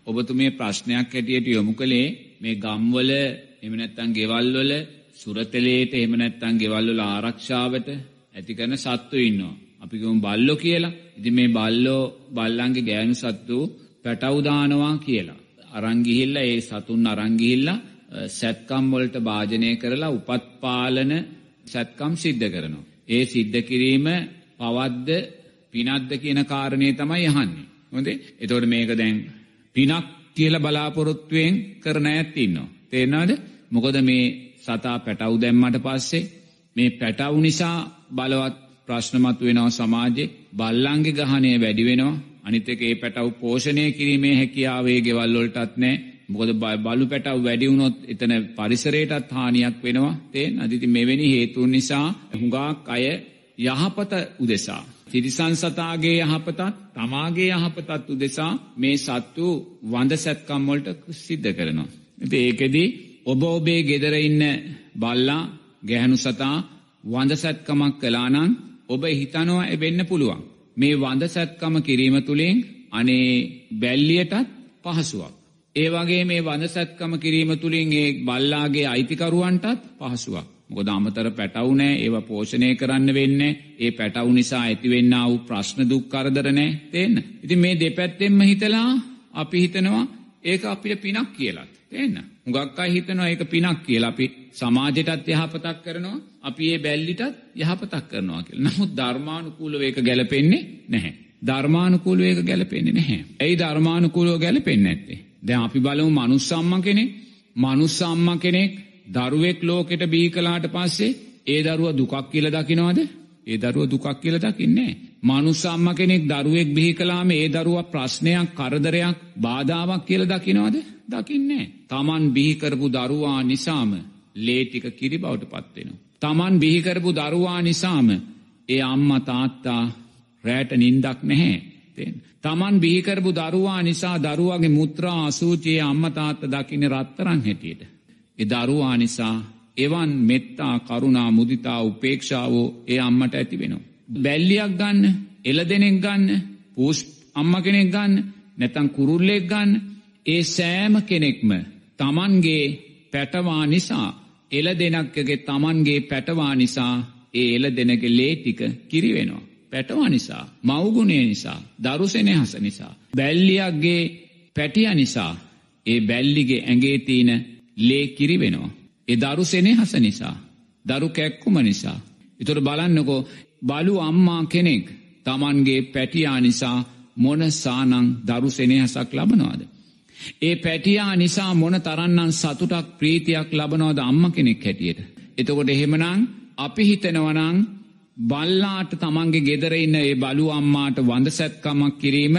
Speaker 2: ඔබතුමිය ප්‍රශ්නයක් හැටියට යොමු කළේ මේ ගම්වල එහෙම නැත්නම් ගෙවල් වල සුරතලේට එහෙම නැත්නම් ගෙවල් වල ආරක්ෂාවට ඇති කරන සත්තු ඉන්නවා. අපි ගමු බල්ලෝ කියලා. ඉතින් මේ බල්ලෝ බල්ලන්ගේ ගෑනු සත්තු පැටව් දානවා කියලා. අරන් ගිහිල්ලා ඒ සතුන් අරන් ගිහිල්ලා සැත්කම් වලට භාජනය කරලා උපත් පාලන සැත්කම් සිද්ධ කරනවා. ඒ සිද්ධ කිරීම පවද්ද පිනක්ද කියන කාරණේ තමයි අහන්නේ. හොඳේ. එතකොට මේක දැන් පිනක් කියලා බලාපොරොත්තුවෙන් කරන ඇත් ඉන්නවා. තේරෙනවද? මොකද මේ සතා පැටව් දැම්මට පස්සේ මේ පැටව් නිසා බලවත් ප්‍රශ්න මතුවෙනවා සමාජයේ බල්ලන්ගේ ගහණය වැඩි වෙනවා. අනිත් එක ඒ පැටව් පෝෂණය කිරීමේ හැකියාවේ ගෙවල් වලටත් නැහැ. මොකද බලු පැටව් වැඩි වුණොත් එතන පරිසරයටත් හානියක් වෙනවා. තේන් අදිති මෙවැනි හේතුන් නිසා හුඟක් අය යහපත උදෙසා තිරිසන් සතාගේ යහපතත් තමාගේ යහපතත් උදෙසා මේ සත්තු වඳ සැත්කම් වලට සිද්ධ කරනවා. ඉතින් ඒකෙදි ඔබ ඔබේ ගෙදර ඉන්න බල්ලා ගැහණු සතා වඳ සැත්කමක් කළා නම් ඔබ හිතනවා වෙන්න පුළුවන්. මේ වඳ සැත්කම කිරීම තුලින් අනේ බැල්ලියටත් පහසුවක්. ඒ වගේ මේ වනසැත්කම කිරීම තුළින් ඒ බල්ලාගේ අයිතිකරුවන්ටත් පහසුවක්. මොකද අමතර පැටවු නෑ ඒව පෝෂණය කරන්න වෙන්න ඒ පැටවු නිසා ඇතිවෙන්න වූ ප්‍රශ්න දුක් කරදරනෑ තේන්න. ඉතින් මේ දෙපැත්තෙන්ම හිතලා අපි හිතනවා ඒක අපිට පිනක් කියලත්. තේන්න. හුඟක් අය හිතනවා ඒක පිනක් කියලා අපි සමාජයටත් යහපතක් කරනවා අපි ඒ බැල්ලිටත් යහපතක් කරනවා කියලා. නමුත් ධර්මානුකූලව ඒක ගැලපෙන්නේ නැහැ. ධර්මානුකූලව ඒක ගැලපෙන්නේ නැහැ. ඇයි ධර්මානුකූලව ගැලපෙන්නේ නැත්තේ? දැන් අපි බලමු මනුස්ස අම්මා කෙනෙක් මනුස්ස අම්මා කෙනෙක් දරුවෙක් ලෝකෙට බිහි කළාට පස්සේ ඒ දරුවා දුකක් කියලා දකිනවද? ඒ දරුවා දුකක් කියලා දකින්නේ මනුස්ස අම්මා කෙනෙක් දරුවෙක් බිහි කළාම ඒ දරුවා ප්‍රශ්නයක් කරදරයක් බාධාවක් කියලා දකිනවද? දකින්නේ Taman බිහි කරපු දරුවා නිසාම ලේ ටික කිරි බවට පත් වෙනවා. Taman බිහි කරපු දරුවා නිසාම ඒ අම්මා තාත්තා රැට නින්දක් නැහැ. තමන් බිහිකරපු දරුවා නිසා දරුවගේ මුත්‍රා අසූචයේ අම්මතාත්ත දකින රත්තරං හැටියට. එ දරුවා නිසා එවන් මෙත්තා කරුණා මුදිතා උපේක්ෂාවෝ ඒ අම්මට ඇති වෙනවා. බැල්ලියක් ගන්න එල දෙනෙක් ගන්න පූස් අම්ම කෙනෙක් ගන්න නැතන් කුරුල්ලෙක් ගන්න ඒ සෑම කෙනෙක්ම තමන්ගේ පැටවා නිසා එල දෙනක්කගේ තමන්ගේ පැටවා නිසා ඒ එල දෙනගේ ලේටික කිරිවෙනවා. පැටවා නිසා මවගුණේ නිසා දරුසෙනහස නිසා. බැල්ලියක්ගේ පැටිය නිසා ඒ බැල්ලිගේ ඇගේ තියෙන ලේ කිරි වෙනවා. ඒ දරු සෙනෙහස නිසා. දරු කැක්කුම නිසා. එතුර බලන්නකෝ බලු අම්මා කෙනෙක් තමන්ගේ පැටියා නිසා මොන සානං දරු සෙනෙහසක් ලබනවාද. ඒ පැටියා නිසා මොන තරන්නන් සතුටක් ප්‍රීතියක් ලබනවාද අම්ම කෙනෙක් හැටියට. එතකොට එහෙමනං අපි හිතනවනං බල්ලාට තමන්ගේ ගෙදර ඉන්න ඒ බලු අම්මාට වඳ සැත්කමක් කිරීම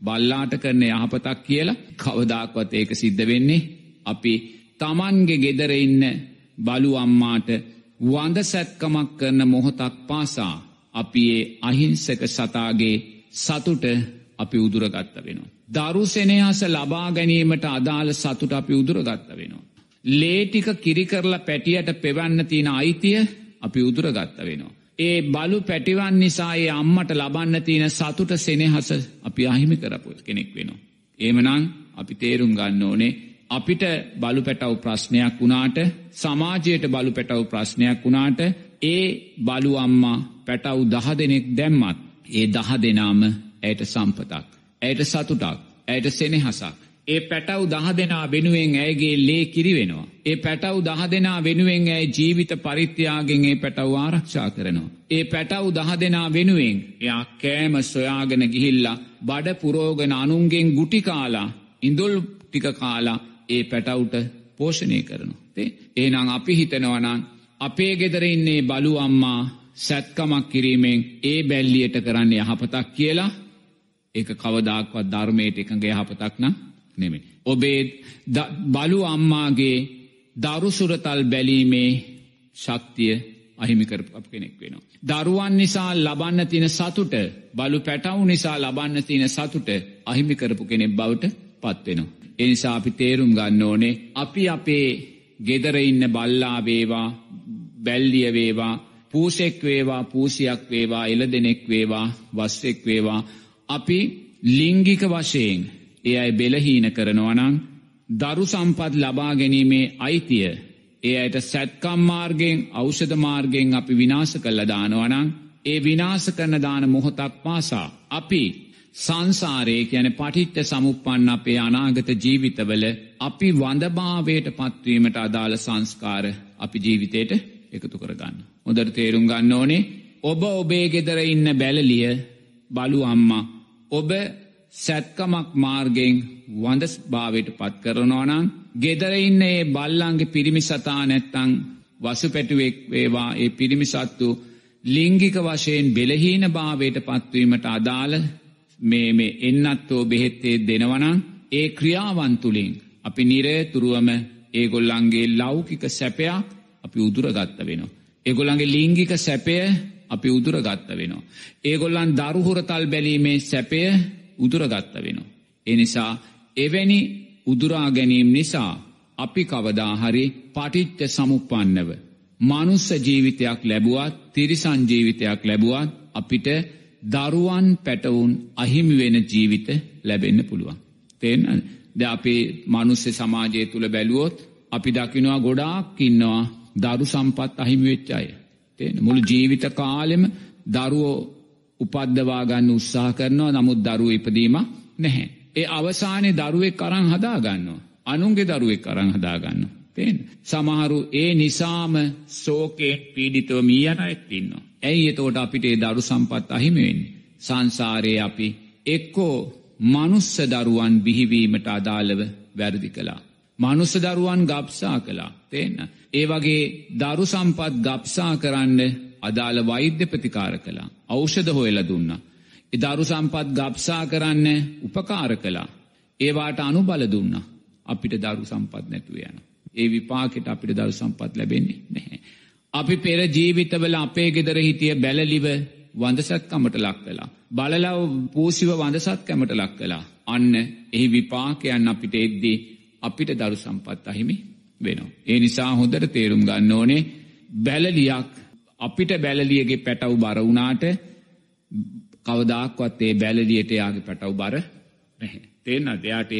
Speaker 2: බල්ලාට කරන යහපතක් කියලා කවදාක්වත් ඒක සිද්ධ වෙන්නේ අපි තමන්ගේ ගෙදර ඉන්න බලු අම්මාට වඳ සැත්කමක් කරන මොහොතක් පාසා අපි ඒ අහිංසක සතාගේ සතුට අපි උදුරගත්ත වෙනවා. දරුසෙනහස ලබා ගැනීමට අදාළ සතුට අපි උදුරගත්ත වෙනවා. ලේටික කිරිකරලා පැටියට පෙවන්න තියෙන අයිතිය අපි උදුරගත්ත වෙනවා. ඒ බලු පැටිවන් නිසා ඒ අම්මට ලබන්න තියෙන සතුට සෙනෙහස අපි අහිමි කරපු කෙනෙක් වෙනවා. ඒමනං අපි තේරුම් ගන්න ඕනේ අපිට බලු පැටව් ප්‍රශ්නයක් වුණාට සමාජයට බලු පැටව් ප්‍රශ්නයක් වුණාට ඒ බලු අම්මා පැටව් දහ දෙනෙක් දැම්මත් ඒ දහ දෙනාම ඇයට සම්පතක්. ඇයට සතුටක් ඇයට සෙනෙහසක්. ඒ පැටව් දහ දෙනා වෙනුවෙන් ඇයගේ ලේ කිරිවෙනවා. ඒ පැටව් දහ දෙනා වෙනුවෙන් ඇයි ජීවිත පරිත්‍යයාගෙන් ඒ පැටව් ආරක්ෂා කරනවා. ඒ පැටව් දහ දෙනා වෙනුවෙන් එයා කෑම සොයාගෙන ගිහිල්ලා බඩ පුරෝගන අනුන්ගෙන් ගුටිකාලා ඉඳුල් ටික කාලා ඒ පැටවුට පෝෂණය කරනු. ඒනං අපි හිතනවනන් අපේ ගෙදර ඉන්නේ බලු අම්මා සැත්කමක් කිරීමෙන් ඒ බැල්ලියට කරන්න යහපතක් කියලා ඒක කවදාක්වත් ධර්මයට එකගේ යහපතක් නම් නෙමේ. ඔබේ බලු අම්මාගේ දරුසුරතල් බැලීමේ ශක්තිය අහිමිකරපු අප කෙනෙක් වෙනවා. දරුවන් නිසා ලබන්න තින සතුට බලු පැටවු නිසා ලබන්න තින සතුට අහිමිකරපු කෙනෙක් බවට පත්වෙනවා. එනිසා අපි තේරුම් ගන්න ඕනේ අපි අපේ ගෙදර ඉන්න බල්ලා වේවා බැල්ලිය වේවා පූසෙක් වේවා පූසියක් වේවා එල දෙනෙක් වේවා වස්සෙක් වේවා අපි ලිංගික වශයෙන් ඒ අයි බෙලහීන කරනවනං දරු සම්පත් ලබා ගැනීමේ අයිතිය ඒ අයට සැත්කම් මාර්ගෙන් අෞෂධ මාර්ගෙන් අපි විනාශ කල්ල දානවනං ඒ විනාශ කරන දාන මොහොතක් පාසා අපි සංසාරය කියන පටිච්ච සමුප්පන්න අපේ අනාගත ජීවිතවල අපි වඳභාවයට පත්වීමට අදාළ සංස්කාර අපි ජීවිතයට එකතු කරගන්න. හොදර තේරුම් ගන්න ඕනේ ඔබ ඔබේ ගෙදර ඉන්න බැලලිය බලු අම්මා ඔබ සැත්කමක් මාර්ගෙන් වඳ භාවයට පත් කරනවනං ගෙදර ඉන්න ඒ බල්ලන්ගේ පිරිමි සතා නැත්තං වසු පැටුවෙක් වේවා ඒ පිරිමිසත්තු ලිංගික වශයෙන් බෙලහීන භාවයට පත්වීමට අදාළ මේ මේ එන්නත්තෝ බෙහෙත්තේ දෙනවනං ඒ ක්‍රියාවන්තුලින් අපි නිරේතුරුවම ඒගොල්ලන්ගේ ලෞකික සැපයක් අපි උදුරගත්ත වෙනවා. ඒගොල්ලන්ගේ ලිංගික සැපය අපි උදුරගත්ත වෙනවා. ඒගොල්ලන් දරුහුරතල් බැලීමේ සැපය උදුරගත්ත වෙනවා. එනිසා එවැනි උදුරා ගැනීම් නිසා අපි කවදාහරි පටිච්ච සමුපන්නව. මනුස්ස ජීවිතයක් ලැබුවත් තිරිසන් ජීවිතයක් ලැබුවත් අපිට දරුවන් පැටවුන් අහිමි වෙන ජීවිත ලැබෙන්න පුළුවන්. තේන්න ද අපේ මනුස්්‍ය සමාජය තුළ බැලුවොත් අපි දකිනවා ගොඩාක් ඉන්නවා දරු සම්පත් අහිමි වෙච්චාය. තේන මුළු ජීවිත කාලෙම දරුවෝ උපද්දවාගන්න උත්සා කරනවා නමුත් දරුව ඉපදීම නැහැ. ඒ අවසානය දරුවෙක් කරං හදාගන්නවා. අනුන්ගේ දරුවෙක් කරං හදාගන්න. තේන්. සමහරු ඒ නිසාම සෝකේ පීඩිතව මීයන ඇත්තින්නවා. ඇයි එතෝට අපිට ඒ දරු සම්පත් අහිමවෙන්නේ. සංසාරයේ අපි එක්කෝ මනුස්ස දරුවන් බිහිවීමට අදාළව වැරදි කලා. මනුස්ස දරුවන් ගබ්සා කලා තිේන්න. ඒ වගේ දරු සම්පත් ගබ්සා කරන්න අදාළ වෛද්‍ය ප්‍රතිකාර කලා. ඖෂධ හොයල දුන්න. එ දරු සම්පත් ගබ්සා කරන්න උපකාර කලා. ඒවාට අනුබල දුන්න අපිට දරු සම්පත් නැතුව යන. ඒ විපාකට අපිට දරු සම්පත් ලැබෙන්නේ නැහැ. අපි පෙර ජීවිතවල අපේ ගෙදර හිටිය බැලලිව වඳසත්කමට ලක් කලා. බලලව පූසිව වඳසත්කමට ලක් කලා. අන්න එහි විපාකයන් අපිට එද්දී අපිට දරු සම්පත් අහිමි වෙනවා. ඒ නිසා හොඳට තේරුම් ගන්න ඕනේ බැලලියක් අපිට බැලලියගේ පැටව් බරවුනාට කවදක්වත් ඒ බැලලියට යාගේ පැටව් බර නැහැ. තේන්න දෙයාට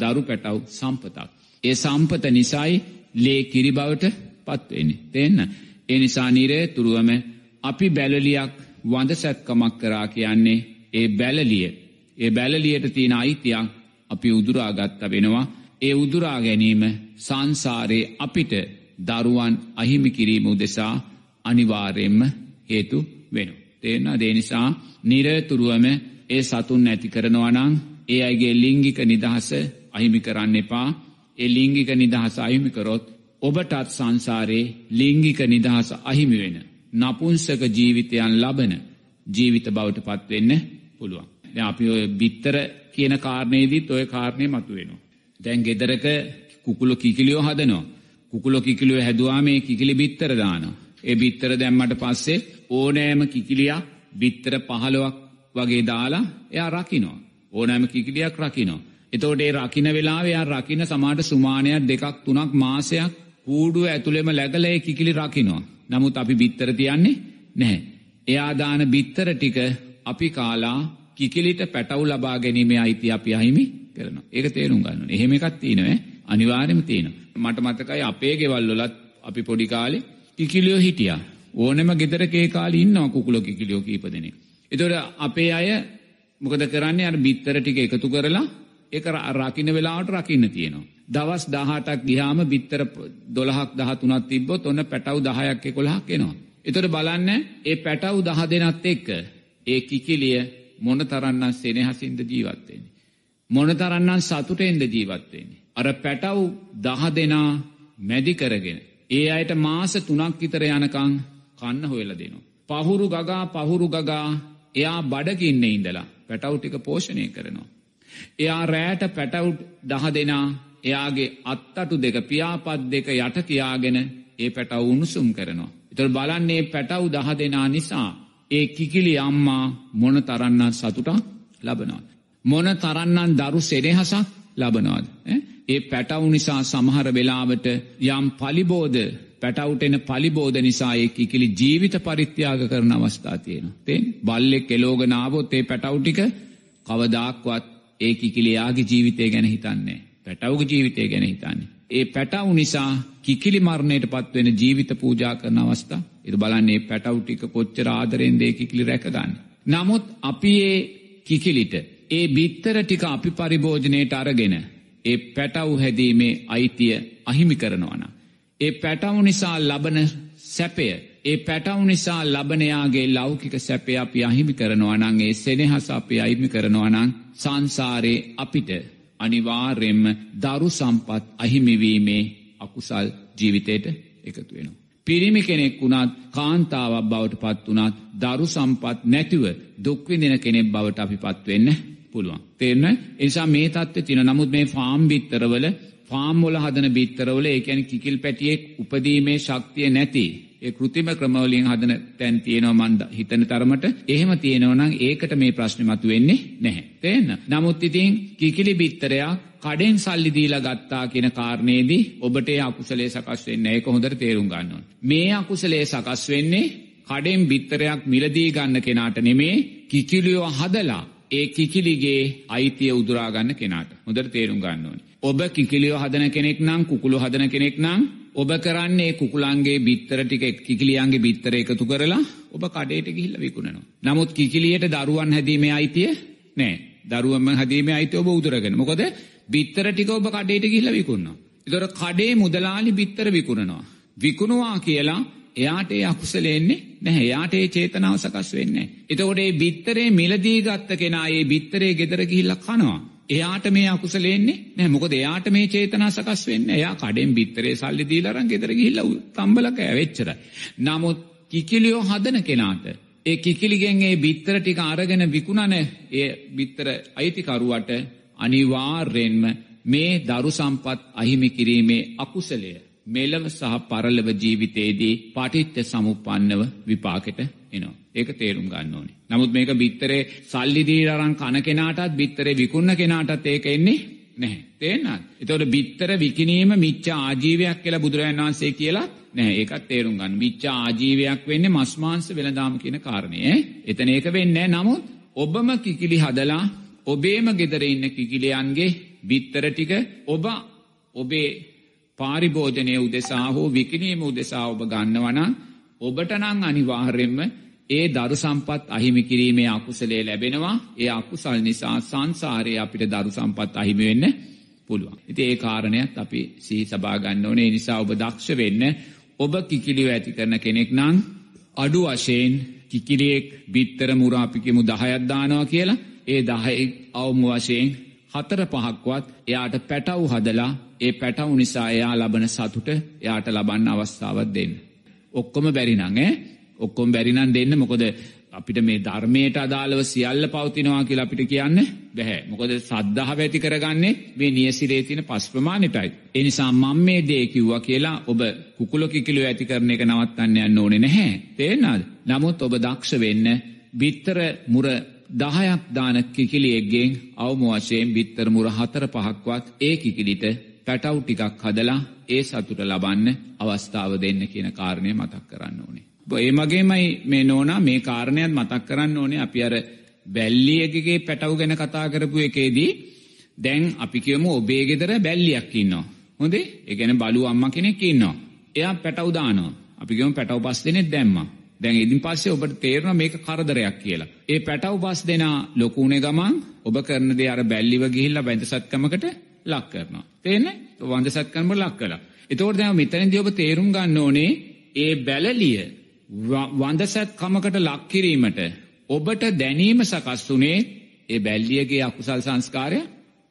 Speaker 2: දරු පැටව් සම්පතක්. ඒ සම්පත නිසයි ලේ කිරි බවට පත්වෙන්නේ. තෙන්න. එනිසා නිරේ තුරුවම අපි බැලලියක් වඳ සැත්කමක් කරා කියන්නේ ඒ බැලලිය. ඒ බැලලියට තියෙන අයිතියක් අපි උදුරාගත්ත වෙනවා. ඒ උදුරා ගැනීම සංසාරයේ අපිට දරුවන් අහිමි කිරීම උදෙසා අනිවාර්යෙන්ම හේතු වෙන. තේන දේනිසා නිරතුරුවම ඒ සතුන් නැති කරනවනං ඒ අයිගේ ලිංගික නිදහස අහිමි කරන්න එපා ඒ ලිංගික නිදහස අහිමිකරොත් ඔබටත් සංසාරයේ ලිංගික නිදහස අහිමි වෙන. නපුන්සක ජීවිතයන් ලබන ජීවිත බවට පත්වෙන්න පුළුවන්. අපි ඔය බිත්තර කියන කාරණයේදීත් ඔය කාරණය මතු වෙනවා. දැන් ගෙදරක කුකුලො කිකිලියෝ හදනවා. කුකුලො කිකිලියෝ හැදවා මේ කිකිලි බිත්තර දානවා. ඒ බිත්තර දැම්මට පස්සේ ඕනෑම කිකිලියක් බිත්තර පහළොවක් වගේ දාලා එයා රකිනවා. ඕනෑම කිකිලියක් රකිනවා. එතෝට ඒ රකින වෙලා එයා රකින සමාට සුමානයක් දෙකක් තුනක් මාසයක් කූඩුව ඇතුළෙම läගල ඒ කිකිලි රකිනවා. නමුත් අපි බිත්තර තියන්නේ නැහැ. එයා දාන බිත්තර ටික අපි කාලා කිකිලිට පැටවු ලබා ගැනීමේ අයිති අපි අහිමි කරනවා. ඒක තේරුම් ගන්න ඕනේ. එහෙම එකක් තියෙනවා අනිවාර්යයෙන්ම තියෙනවා. මට මතකයි අපේ ගෙවල් වලත් අපි පොඩි කාලේ කිකිලියෝ හිටියා. ඕනෙම ගෙදරක ඒ කාලේ ඉන්නවා කුකුලෝ කිකිලියෝ කීප දෙනෙක්. ඒතකොට අපේ අය මොකද කරන්නේ අර බිත්තර ටික එකතු කරලා ඒක රකින්න වෙලාවට රකින්න තියෙනවා. දවස් 18ක් ගියාම බිත්තර 12ක් 13ක් තිබ්බොත් ඔන්න පැටවු 10ක් 11ක් එනවා. ඒතකොට බලන්න ඒ පැටවු 10 දෙනත් එක්ක ඒ කිකිලිය මොන තරම්නම් සෙනෙහසින්ද ජීවත් වෙන්නේ. මොන තරම්නම් සතුටෙන්ද ජීවත් වෙන්නේ. අර පැටව් 10 දෙනා මැදි කරගෙන ඒ අයට මාස 3ක් විතර යනකම් කන්න හොයලා දෙනවා. පහුරු ගගා පහුරු ගගා එයා බඩගින්න ඉඳලා පැටව් ටික පෝෂණය කරනවා. එයා රෑට පැටව් 10 දෙනා එයාගේ අත්තටු දෙක පියාපත් දෙක යට තියාගෙන ඒ පැටව් උණුසුම් කරනවා. ඒතර බලන්නේ පැටව් 10 දෙනා නිසා ඒ කිකිලි අම්මා මොන තරම්නම් සතුටක් ලබනවද? මොන තරම්නම් දරු සෙනෙහසක් ලබනවද? ඒ පැටව් නිසා සමහර වෙලාවට යම් පලිබෝධ පැටවුට එන පලිබෝධ නිසා ඒ කිකිලි ජීවිත පරිත්‍යාග කරන අවස්ථා තියෙනවා. තේන් බල්ලෙක් එලෝගෙන ආවොත් ඒ පැටව් ටික කවදාක්වත් ඒ කිකිලියාගේ ජීවිතය ගැන හිතන්නේ. පැටවුගේ ජීවිතය ගැන හිතන්නේ. ඒ පැටව් නිසා කිකිලි මරණයට පත්වෙන ජීවිත පූජා කරන අවස්ථා. ඉත බලන්නේ පැටව් ටික කොච්චර ආදරෙන් ඒ කිකිලි රැකගන්න. නමුත් අපි ඒ කිකිලිට ඒ බිත්තර ටික අපි පරිභෝජනයට අරගෙන ඒ පැටව් හැදීමේ අයිතිය අහිමි කරනවනම්. ඒ පැටවු නිසා ලබන සැපය ඒ පැටවු නිසා ලබනයාගේ ලෞකික සැපය අපි අහිමි කරනවා නං ඒ සෙනෙහස අපි අහිමි කරනවා නං සංසාරයේ අපිට අනිවාර්යෙන්ම දරු සම්පත් අහිමිවීමේ අකුසල් ජීවිතයට එකතු වෙනවා. පිරිමි කෙනෙක් වුණත් කාන්තාවක් බවට පත් වනත් දරු සම්පත් නැතිව දුක්විදින කෙනෙක් බවට අපි පත්වෙන්න පුළුවන්. තේරන එනිසා මේ තත්ව තින නමුත් මේ ෆාම් බිත්තරවල ෆාම්වල හදන බිත්තරවල ඒකැන කිකිල් පැටියෙක් උපදීමේ ශක්තිය නැති ඒ කෘතිම ක්‍රමවලින් හදන තැන් තියෙනවා මන්ද හිතන තරමට එහෙම තියෙනවනම් ඒකට මේ ප්‍රශ්න මතු වෙන්නේ නැහැ. තේන්න. නමුත් ඉතින් කිකිලි බිත්තරයක් කඩෙන් සල්ලි දීලා ගත්තා කියන කාරණේදී ඔබට ඒ අකුසලයේ සකස් වෙන්නේ ඒක හොඳට තේරුම් ගන්න ඕනේ. මේ අකුසලයේ සකස් වෙන්නේ කඩෙන් බිත්තරයක් මිලදී ගන්න කෙනාට නෙමේ කිකිලියෝ හදලා ඒ කිකිලිගේ අයිතිය උදුරාගන්න කෙනාට හොඳට තේරුම් ගන්න ඕනේ. ඔබ කිකිලියෝ හදන කෙනෙක් නම් කුකුළු හදන කෙනෙක් නම් ඔබ කරන්නේ කුකුලන්ගේ බිත්තර ටික කිකිලියන්ගේ බිත්තර එකතු කරලා ඔබ කඩේට ගිහිල්ලා විකුණනවා. නමුත් කිකිලියට දරුවන් හැදීමේ අයිතිය නෑ. දරුවන්ම හැදීමේ අයිතිය ඔබ උදුරගෙන. මොකද බිත්තර ටික ඔබ කඩේට ගිහිල්ලා විකුණනවා. ඒතර කඩේ මුදලාලි බිත්තර විකුණනවා. විකුණුවා කියලා එයාට ඒ අකුසලෙන්නේ නැහැ. එයාට ඒ චේතනාව සකස් වෙන්නේ නැහැ. එතකොට මේ බිත්තරේ මිලදී ගත්ත කෙනා මේ බිත්තරේ ගෙදර ගිහිල්ලා කනවා. එයාට මේ අකුසලෙන්නේ නැහැ. මොකද එයාට මේ චේතනා සකස් වෙන්නේ. එයා කඩෙන් බිත්තරේ සල්ලි දීලා අරන් ගෙදර ගිහිල්ලා තම්බලක ඇවෙච්චරයි. නමුත් කිකිලියෝ හදන කෙනාට ඒ කිකිලිගෙන් ඒ බිත්තර ටික අරගෙන විකුණන ඒ බිත්තර අයිතිකරුවට අනිවාර්යෙන්ම මේ දරු සම්පත් අහිමි කිරීමේ අකුසලය මෙලව සහ පරලව ජීවිතයේදී පටිච්ච සමුප්පන්නව විපාකෙට එනවා. ඒක තේරුම් ගන්න ඕනේ. නමුත් මේක බිත්තරේ සල්ලි දීලා අරන් කන කෙනාටත් බිත්තරේ විකුණන කෙනාටත් ඒක එන්නේ නැහැ. තේරෙනවද? ඒතකොට බිත්තර විකිණීම මිච්ඡා ආජීවයක් කියලා බුදුරජාණන් වහන්සේ කියලා නැහැ. ඒකත් තේරුම් ගන්න. මිච්ඡා ආජීවයක් වෙන්නේ මස් මාංශ වෙළඳාම කියන කාරණේ. එතන ඒක වෙන්නේ නමුත් ඔබම කිකිලි හදලා ඔබේම ගෙදර ඉන්න කිකිලියන්ගේ බිත්තර ටික ඔබ ඔබේ පාරිභෝජනය උදෙසා හෝ විකිනීම උදෙසා ඔබ ගන්නවනම් ඔබට නං අනිවාර්යෙන්ම ඒ දරු සම්පත් අහිමි කිරීමේ අකුසලේ ලැබෙනවා ඒ අකුසල් නිසා සංසාරය අපිට දරු සම්පත් අහිමි වෙන්න පුළුවන්. ඉති ඒ කාරණයක් අපි සී සබා ගන්න ඕනේ නිසා ඔබ දක්ෂ වෙන්න ඔබ කිකිලිව ඇති කරන කෙනෙක් නං අඩු වශයෙන් කිකිලියෙක් බිත්තර මුරාපිකෙමු දහයක්දානවා කියලා ඒ දහයි අවුම වශයෙන් හතර පහක්වත් එයාට පැටව් හදලා ඒ පැටව් නිසා එයා ලබන සතුට එයාට ලබන්න අවස්ථාවත් දෙන්න. ඔක්කොම බැරිනං ඔක්කොම් බැරිනන් දෙන්න මොකොද අපිට මේ ධර්මයට අදාළව සියල්ල පවතිනවා කියලා අපිට කියන්න බැහැ. මොකද සද්ධාව ඇති කරගන්නේ මේ නියසිරේ තියෙන පස් ප්‍රමාණයටයි. ඒ නිසා මම මේ දේ කිව්වා කියලා ඔබ කුකුල කිකිලෝ ඇති කරන එක නවත්තන්න යන්න ඕනේ නැහැ. තේරෙනවද? නමුත් ඔබ දක්ෂ වෙන්න බිත්තර මුර දහයක් දාන කිකිලියෙක්ගෙන් අවම වශයෙන් බිත්තර මුර හතර පහක්වත් ඒ කිකිලිට පැටව් ටිකක් හදලා ඒ සතුට ලබන්න අවස්ථාව දෙන්න කියන කාරණය මතක් කරන්න ඕනේ. ඒ මගේමයි මේ නෝනා මේ කාරණයක් මතක් කරන්න ඕනේ අපි අර බැල්ලියගේ පැටව් ගැන කතා කරපු එකේදී දැන් අපි කියමු ඔබේ ගෙදර බැල්ලියක් ඉන්නවා. හොඳේ ඒ ගැන බලු අම්ම කෙනෙක් ඉන්නවා. එයා පැටව් දානවා. අපි කියමු පැටව් පස් දෙනෙක් දැම්මා. දැන් ඉදින් පස්සේ ඔබට තේරෙනවා මේක කරදරයක් කියලා. ඒ පැටව් පස් දෙනා ලොකුුණේ ගමන් ඔබ කරන දේ අර බැල්ලිව ගිහිල්ලා බැඳසත්කමකට ලක් කරනවා. තේරෙන්නේ? වන්දසත්කමකට ලක් කළා. එතකොට දැන් මෙතනදී ඔබ තේරුම් ගන්න ඕනේ ඒ බැලලිය වන්දසත් කමකට ලක් කිරීමට ඔබට දැනීම සකස් වුණේ ඒ බැල්ලියගේ අකුසල් සංස්කාරය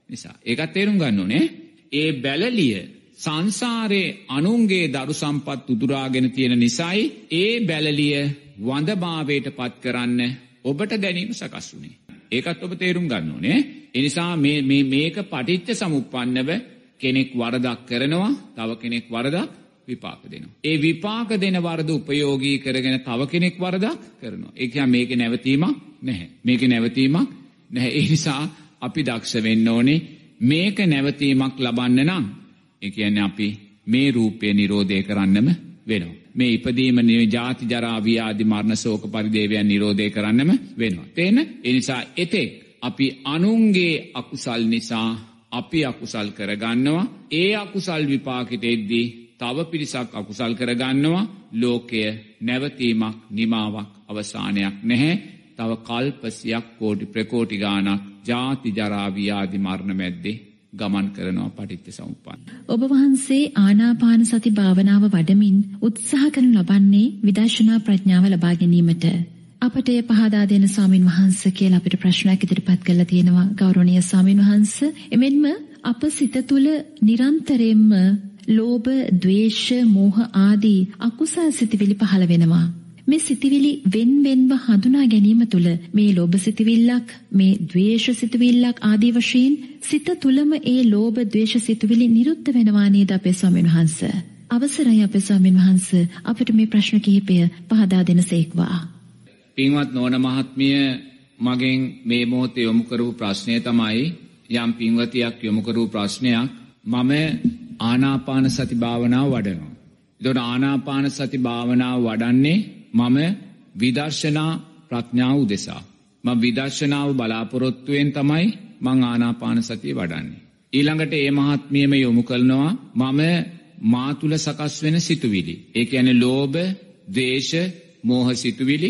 Speaker 2: නිසා. ඒකත් තේරුම් ගන්න ඕනේ. ඒ බැලලිය සංසාරයේ අනුන්ගේ දරු සම්පත් උදුරාගෙන තියෙන නිසයි ඒ බැලලිය වඳභාවයට පත් කරන්න ඔබට දැනීම සකස් වුණේ. ඒකත් ඔබ තේරුම් ගන්න ඕනේ. එනිසා මේක පටිච්ච සමුප්පන්නව කෙනෙක් වරදක් කරනවා තව කෙනෙක් වරදක් විපාක දෙනවා. ඒ විපාක දෙන වරද උපයෝගී කරගෙන තව කෙනෙක් වරදක් කරනවා. ඒක මේක නැවතීමක් නැහැ. මේක නැවතීමක් නැහැ. ඒ නිසා අපි දක්ෂ වෙන්න ඕනේ මේක නැවතීමක් ලබන්න නම් ඒ කියන්නේ අපි මේ රූපය නිරෝධය කරන්නම වෙනවා. මේ ඉපදීම ජාති ජරා ව්‍යාධි මරණ ශෝක පරිදේවයන් නිරෝධය කරන්නම වෙනවා. තේන? ඒ නිසා එතෙක් අපි අනුන්ගේ අකුසල් නිසා අපි අකුසල් කරගන්නවා. ඒ අකුසල් විපාකිට එද්දී තව පිරිසක් අකුසල් කරගන්නවා ලෝකය නැවතීමක් නිමාවක් අවසානයක් නැහැ තව කල්පසියක් කෝටි ප්‍රකෝටි ගානක් ජාති ජරාවියාදි මරණ මැද්දේ ගමන් කරනවා පටිච්ච සමුප්පන්න.
Speaker 1: ඔබ වහන්සේ ආනාපාන සති භාවනාව වඩමින් උත්සාහ කරනු ලබන්නේ විදර්ශනා ප්‍රඥාව ලබා ගැනීමට. අපට එය පහදා දෙන ස්වාමින් වහන්සේ කියලා අපිට ප්‍රශ්නයක් ඉදිරිපත් කරලා තියෙනවා ගෞරවනීය ස්වාමින් වහන්සේ. එමෙන්ම අප සිත තුළ නිරන්තරයෙන්ම ලෝභ, ద్వේෂ, මෝහ ආදී අකුසල් සිතිවිලි පහළ වෙනවා. මේ සිතිවිලි වෙන් වෙන්ව හඳුනා ගැනීම තුළ මේ ලෝභ සිතිවිල්ලක් මේ ද්වේෂ සිතිවිල්ලක් ආදී වශයෙන් සිත තුළම ඒ ලෝභ ද්වේෂ සිතිවිලි නිරුද්ධ වෙනවා නේද අපේ ස්වාමීන් වහන්ස? අවසරයි අපේ ස්වාමීන් වහන්ස. අපිට මේ ප්‍රශ්න කිහිපය පහදා දෙනසේක්වා
Speaker 2: පින්වත් නෝන මහත්මිය මගෙන් මේ මොහොතේ යොමු කරපු ප්‍රශ්නය තමයි යම් පින්වතියක් යොමු කරපු ප්‍රශ්නයක් මම ආනාපාන සති භාවනාව වඩනවා. එතකොට ආනාපාන සති භාවනාව වඩන්නේ මම විදර්ශනා ප්‍රඥාව උදෙසා. මම විදර්ශනාව බලාපොරොත්තුවෙන් තමයි මං ආනාපාන සතිය වඩන්නේ. ඊළඟට ඒ මහත්මියම යොමු කරනවා මම මා තුල සකස් වෙන සිතුවිලි. ඒ කියන්නේ ලෝභ, ද්වේෂ, මෝහ සිතුවිලි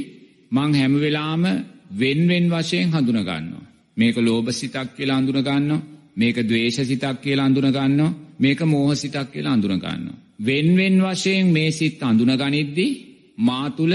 Speaker 2: මං හැම වෙලාවම වෙන් වෙන් වශයෙන් හඳුන ගන්නවා. මේක ලෝභ සිතක් කියලා හඳුන ගන්නවා. මේක ද්වේෂ සිතක් කියලා හඳුන ගන්නවා. මේක මෝහ සිතක් කියලා හඳුන ගන්නවා. වෙන් වෙන් වශයෙන් මේ සිත් හඳුන ගනිද්දී මා තුල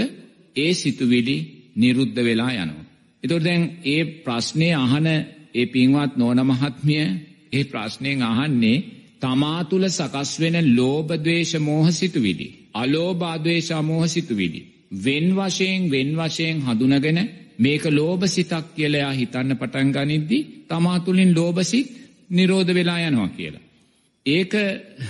Speaker 2: ඒ සිතුවිලි නිරුද්ධ වෙලා යනවා. එතකොට දැන් ඒ ප්‍රශ්නේ අහන ඒ පින්වත් නෝන මහත්මිය ඒ ප්‍රශ්නයෙන් අහන්නේ තමා තුල සකස් වෙන ලෝභ ද්වේෂ මෝහ සිතුවිලි අලෝභ ද්වේෂ මෝහ සිතුවිලි වෙන් වශයෙන් වෙන් වශයෙන් හඳුනගෙන මේක ලෝභ සිතක් කියලා එයා හිතන්න පටන් ගනිද්දි තමා තුලින් ලෝභ සිත් නිරෝධ වෙලා යනවා කියලා. ඒක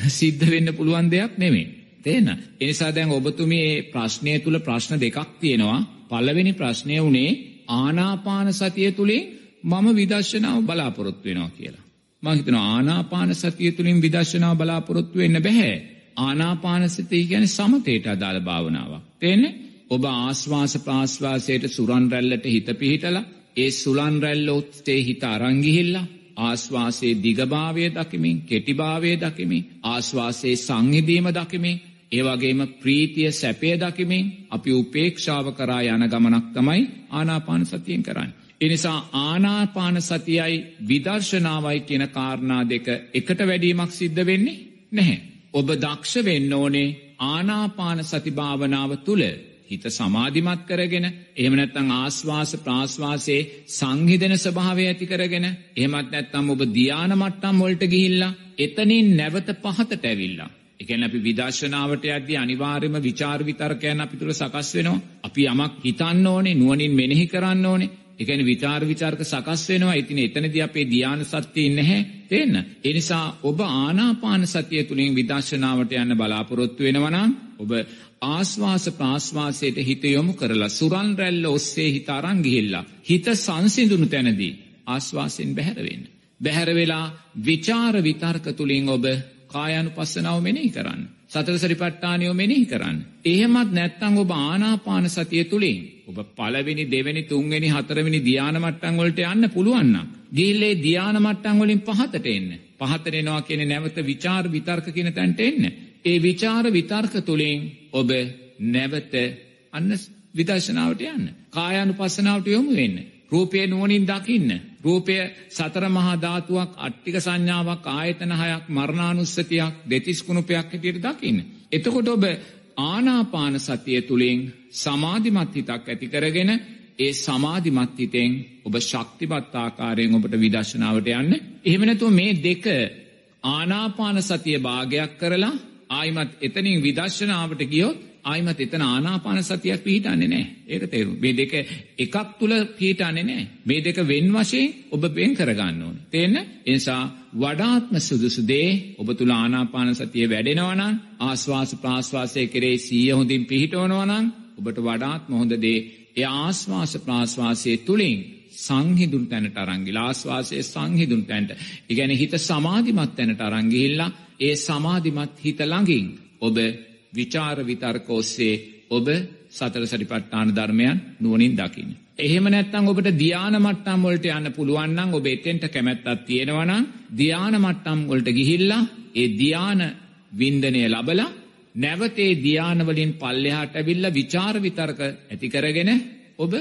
Speaker 2: සිද්ධ වෙන්න පුළුවන් දෙයක් නෙමෙයි. තේන. එනිසා දැන් ඔබතුමී මේ ප්‍රශ්නය තුල ප්‍රශ්න දෙකක් තියෙනවා. පළවෙනි ප්‍රශ්නය උනේ ආනාපාන සතිය තුලින් මම විදර්ශනාව බලාපොරොත්තු වෙනවා කියලා. මම හිතනවා ආනාපාන සතිය තුලින් විදර්ශනාව බලාපොරොත්තු වෙන්න බෑ. ආනාපාන සතිය කියන්නේ සමතේට අදාළ භාවනාවක්. තේන්නේ? ඔබ ආස්වාස ප්‍රාස්වාසයට සුරන් රැල්ලට හිත පිහිටලා ඒ සුලන් රැල්ල ඔස්සේ හිත අරන් ගිහිල්ලා ආස්වාසයේ දිගභාවය දකිමින් කෙටිභාවය දකිමින් ආස්වාසයේ සංහිදීම දකිමින් ඒ වගේම ප්‍රීතිය සැපය දකිමින් අපි උපේක්ෂාව කරා යන ගමනක් තමයි ආනාපාන සතියෙන් කරන්නේ. ඒ නිසා ආනාපාන සතියයි විදර්ශනාවයි කියන කාරණා දෙක එකට වැඩීමක් සිද්ධ වෙන්නේ නැහැ. ඔබ දක්ෂ වෙන්න ඕනේ ආනාපාන සති භාවනාව තුල හිත සමාධිමත් කරගෙන එහෙම නැත්නම් ආස්වාස ප්‍රාස්වාසයේ සංහිඳන ස්වභාවය ඇති කරගෙන එහෙමත් නැත්නම් ඔබ ධානා මට්ටම් වලට ගිහිල්ලා එතනින් නැවත පහතට ඇවිල්ලා එකන අපි විදර්ශනාවට යද්දී අනිවාර්යම විචාර විතර්කයන් අපි තුළ සකස් වෙනවා. අපි යමක් හිතන්න ඕනේ, නුවණින් මෙනෙහි කරන්න ඕනේ. ඒ කියන්නේ විචාර විචාරක සකස් වෙනවා. ඉතින් එතනදී අපේ ධානය සත්‍යය නැහැ. තේන්න. ඒ නිසා ඔබ ආනාපාන සතිය තුලින් විදර්ශනාවට යන්න බලාපොරොත්තු වෙනවා නම් ඔබ ආස්වාස ප්‍රාස්වාසයට හිත යොමු කරලා සුරන් රැල්ල ඔස්සේ හිත අරන් ගිහිල්ලා හිත සංසිඳුණු තැනදී ආස්වාසෙන් බැහැර වෙන්න. බැහැර වෙලා විචාර විතර්ක තුලින් ඔබ කායානුපස්සනාව මෙනෙහි කරන්න. සතර සරිපට්ඨානියෝ මෙනෙහි කරන්න. එහෙමත් නැත්නම් ඔබ ආනාපාන සතිය තුලින් ඔබ පළවෙනි දෙවෙනි තුන්වෙනි හතරවෙනි ධානා මට්ටම් වලට යන්න පුළුවන් නම් ගිහිල්ලා ඒ ධානා මට්ටම් වලින් පහතට එන්න. පහතට එනවා කියන්නේ නැවත විචාර විතර්ක කියන තැනට එන්න. ඒ විචාර විතර්ක තුලින් ඔබ නැවත අන්න විදර්ශනාවට යන්න. කායානුපස්සනාවට යොමු වෙන්න. රූපය නුවණින් දකින්න. රූපය සතර මහා ධාතුවක් අට්ටික සංඥාවක් ආයතන හයක් මරණානුස්සතියක් දෙතිස් කුණුපයක් හැටියට දකින්න. එතකොට ඔබ ආනාපාන සතිය තුලින් සමාධිමත් හිතක් ඇති කරගෙන ඒ සමාධිමත් හිතෙන් ඔබ ශක්තිමත් ආකාරයෙන් ඔබට විදර්ශනාවට යන්න. එහෙම නැතුව මේ දෙක ආනාපාන සතිය භාගයක් කරලා ආයිමත් එතනින් විදර්ශනාවට ගියොත් ආයිමත් එතන ආනාපාන සතියක් පිහිටන්නේ නැහැ. ඒක තේරුම්. මේ දෙක එකක් තුල පිහිටන්නේ නැහැ. මේ දෙක වෙන් වශයෙන් ඔබ වෙන් කරගන්න ඕනේ. තේන්න? ඒ නිසා වඩාත්ම සුදුසු දේ ඔබ තුල ආනාපාන සතිය වැඩෙනවා නම් ආස්වාස ප්‍රාස්වාසයේ කෙරේ සීය හොඳින් පිහිටවනවා නම් ඔබට වඩාත්ම හොඳ දේ ඒ ආස්වාස ප්‍රාස්වාසයේ තුලින් සංහිඳුන් තැනට අරන් ගිලා ආස්වාසයේ සංහිඳුන් තැනට. ඒ කියන්නේ හිත සමාධිමත් තැනට අරන් ගිහිල්ලා ඒ සමාධිමත් හිත ළඟින් ඔබ විචාර විතර්ක ඔස්සේ ඔබ සතර සටිපට්ඨාන ධර්මයන් නුවණින් දකින්න. එහෙම නැත්නම් ඔබට ධානා මට්ටම් වලට යන්න පුළුවන් නම් ඔබ එතෙන්ට කැමැත්තක් තියෙනවා නම් ධානා මට්ටම් වලට ගිහිල්ලා ඒ ධාන වින්දනය ලබලා නැවතේ ධාන වලින් පල්ලෙහාට ඇවිල්ලා විචාර විතර්ක ඇති කරගෙන ඔබ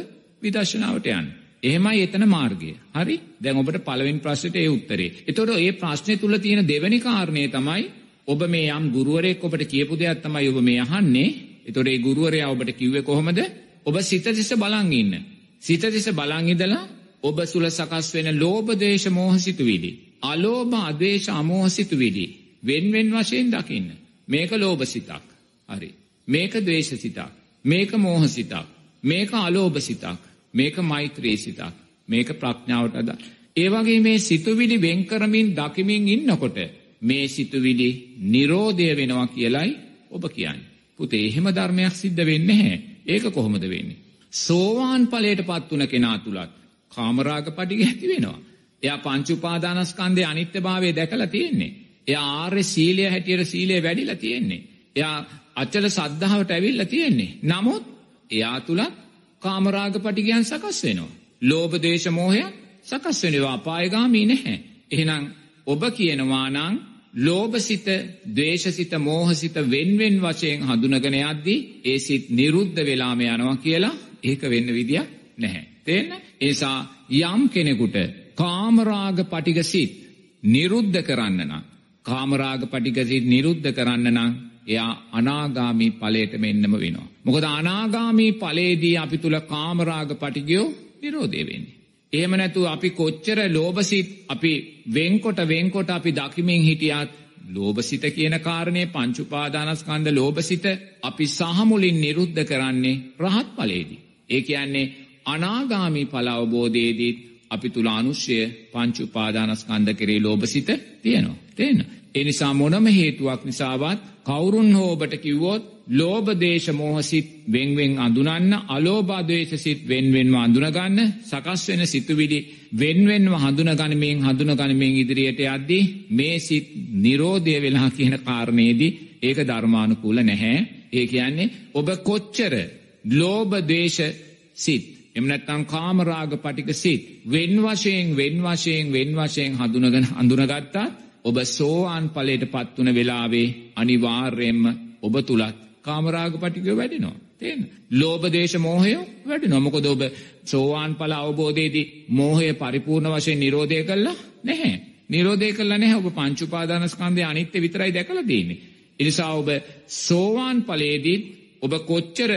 Speaker 2: විදර්ශනාවට යන්න. එහෙමයි එතන මාර්ගය. හරි? දැන් ඔබට පළවෙනි ප්‍රශ්නෙට ඒ උත්තරේ. එතකොට මේ ප්‍රශ්නේ තුල තියෙන දෙවෙනි කාරණේ තමයි ඔබ මේ යම් ගුරුවරයෙක් ඔබට කියපු දෙයක් තමයි ඔබ මේ අහන්නේ. එතකොට ඒ ගුරුවරයා ඔබට කිව්වේ කොහොමද? ඔබ සිත දිස බලන් ඉන්න. සිත දිස බලන් ඉඳලා ඔබ සුල සකස් වෙන ලෝභ දේශ මොහ සිතුවිලි. අලෝභ අද්වේෂ අමෝහ සිතුවිලි. වෙන් වෙන් වශයෙන් දකින්න. මේක ලෝභ සිතක්. හරි. මේක ද්වේෂ සිතක්. මේක මෝහ සිතක්. මේක අලෝභ සිතක්. මේක මෛත්‍රී සිතක්. මේක ප්‍රඥාවට අදාළ. ඒ වගේ මේ සිතුවිලි වෙන් කරමින් දකිමින් ඉන්නකොට මේ සිතුවිලි නිරෝධය වෙනවා කියලයි ඔබ කියන්නේ. පුතේ එහෙම ධර්මයක් සිද්ධ වෙන්නේ නැහැ. ඒක කොහොමද වෙන්නේ? සෝවාන් ඵලයට පත් වුණ කෙනා තුලත් කාමරාග පටිඝ ඇති වෙනවා. එයා පංච උපාදානස්කන්ධයේ අනිත්‍යභාවය දැකලා තියෙන්නේ. එයා ආර්ය සීලය හැටියට සීලය වැඩිලා තියෙන්නේ. එයා අචල සද්ධාවට ඇවිල්ලා තියෙන්නේ. නමුත් එයා තුලත් කාමරාග පටිඝයන් සකස් වෙනවා. ලෝභ දේශ මොහය සකස් වෙනවා. අපායගාමී නැහැ. එහෙනම් ඔබ කියනවා නම් ලෝභසිත, ද්වේෂසිත, මෝහසිත වෙන්වෙන් වශයෙන් හඳුනගෙන යද්දී ඒ සිත් නිරුද්ධ වෙලාම යනවා කියලා ඒක වෙන්න විදියක් නැහැ. තේන්න? ඒ නිසා යම් කෙනෙකුට කාමරාග පටිග සිත් නිරුද්ධ කරන්න නම් කාමරාග පටිග සිත් නිරුද්ධ කරන්න නම් එයා අනාගාමී ඵලයට මෙන්නම වෙනවා. මොකද අනාගාමී ඵලයේදී අපි තුල කාමරාග පටිගයෝ නිරෝධය වෙන්නේ. එහෙම නැතුව අපි කොච්චර ලෝභසිත අපි වෙන්කොට වෙන්කොට අපි දකිමින් හිටියත් ලෝභසිත කියන කාරණේ පංච උපාදානස්කන්ධ ලෝභසිත අපි සහමුලින් නිරුද්ධ කරන්නේ රහත් ඵලයේදී. ඒ කියන්නේ අනාගාමී ඵල අවබෝධයේදී අපි තුල අනුශය පංච උපාදානස්කන්ධ කෙරේ ලෝභසිත තියෙනවා. තේරෙනවද? ඒ නිසා මොනම හේතුවක් නිසාවත් කවුරුන් හෝ ඔබට කිව්වොත් ලෝභ දේශ මොහ සිත් වෙන්වෙන් අඳුනන්න අලෝභ ද්වේෂ සිත් වෙන්වෙන්ව අඳුනගන්න සකස් වෙන සිතුවිලි වෙන්වෙන්ව හඳුනගනිමින් හඳුනගනිමින් ඉදිරියට යද්දී මේ සිත් නිරෝධය වෙලා කියන කාරණේදී ඒක ධර්මානුකූල නැහැ. ඒ කියන්නේ ඔබ කොච්චර ලෝභ ද්වේෂ සිත් එම නැත්නම් කාමරාග පටික සිත් වෙන් වශයෙන් වෙන් වශයෙන් වෙන් වශයෙන් හඳුනගෙන හඳුනගත්තා ඔබ සෝවාන් ඵලයට පත් වුන වෙලාවේ අනිවාර්යයෙන්ම ඔබ තුලත් කාමරාග පටිගය වැඩෙනවා. තේන්න. ලෝභ දේශ මෝහය වැඩෙනවා. මොකද ඔබ සෝවාන් ඵල අවබෝධයේදී මෝහය පරිපූර්ණ වශයෙන් නිරෝධය කළා නැහැ. නිරෝධය කළා නැහැ. ඔබ පංච උපාදානස්කන්ධයේ අනිත්‍ය විතරයි දැකලා තියෙන්නේ. ඒ නිසා ඔබ සෝවාන් ඵලයේදී ඔබ කොච්චර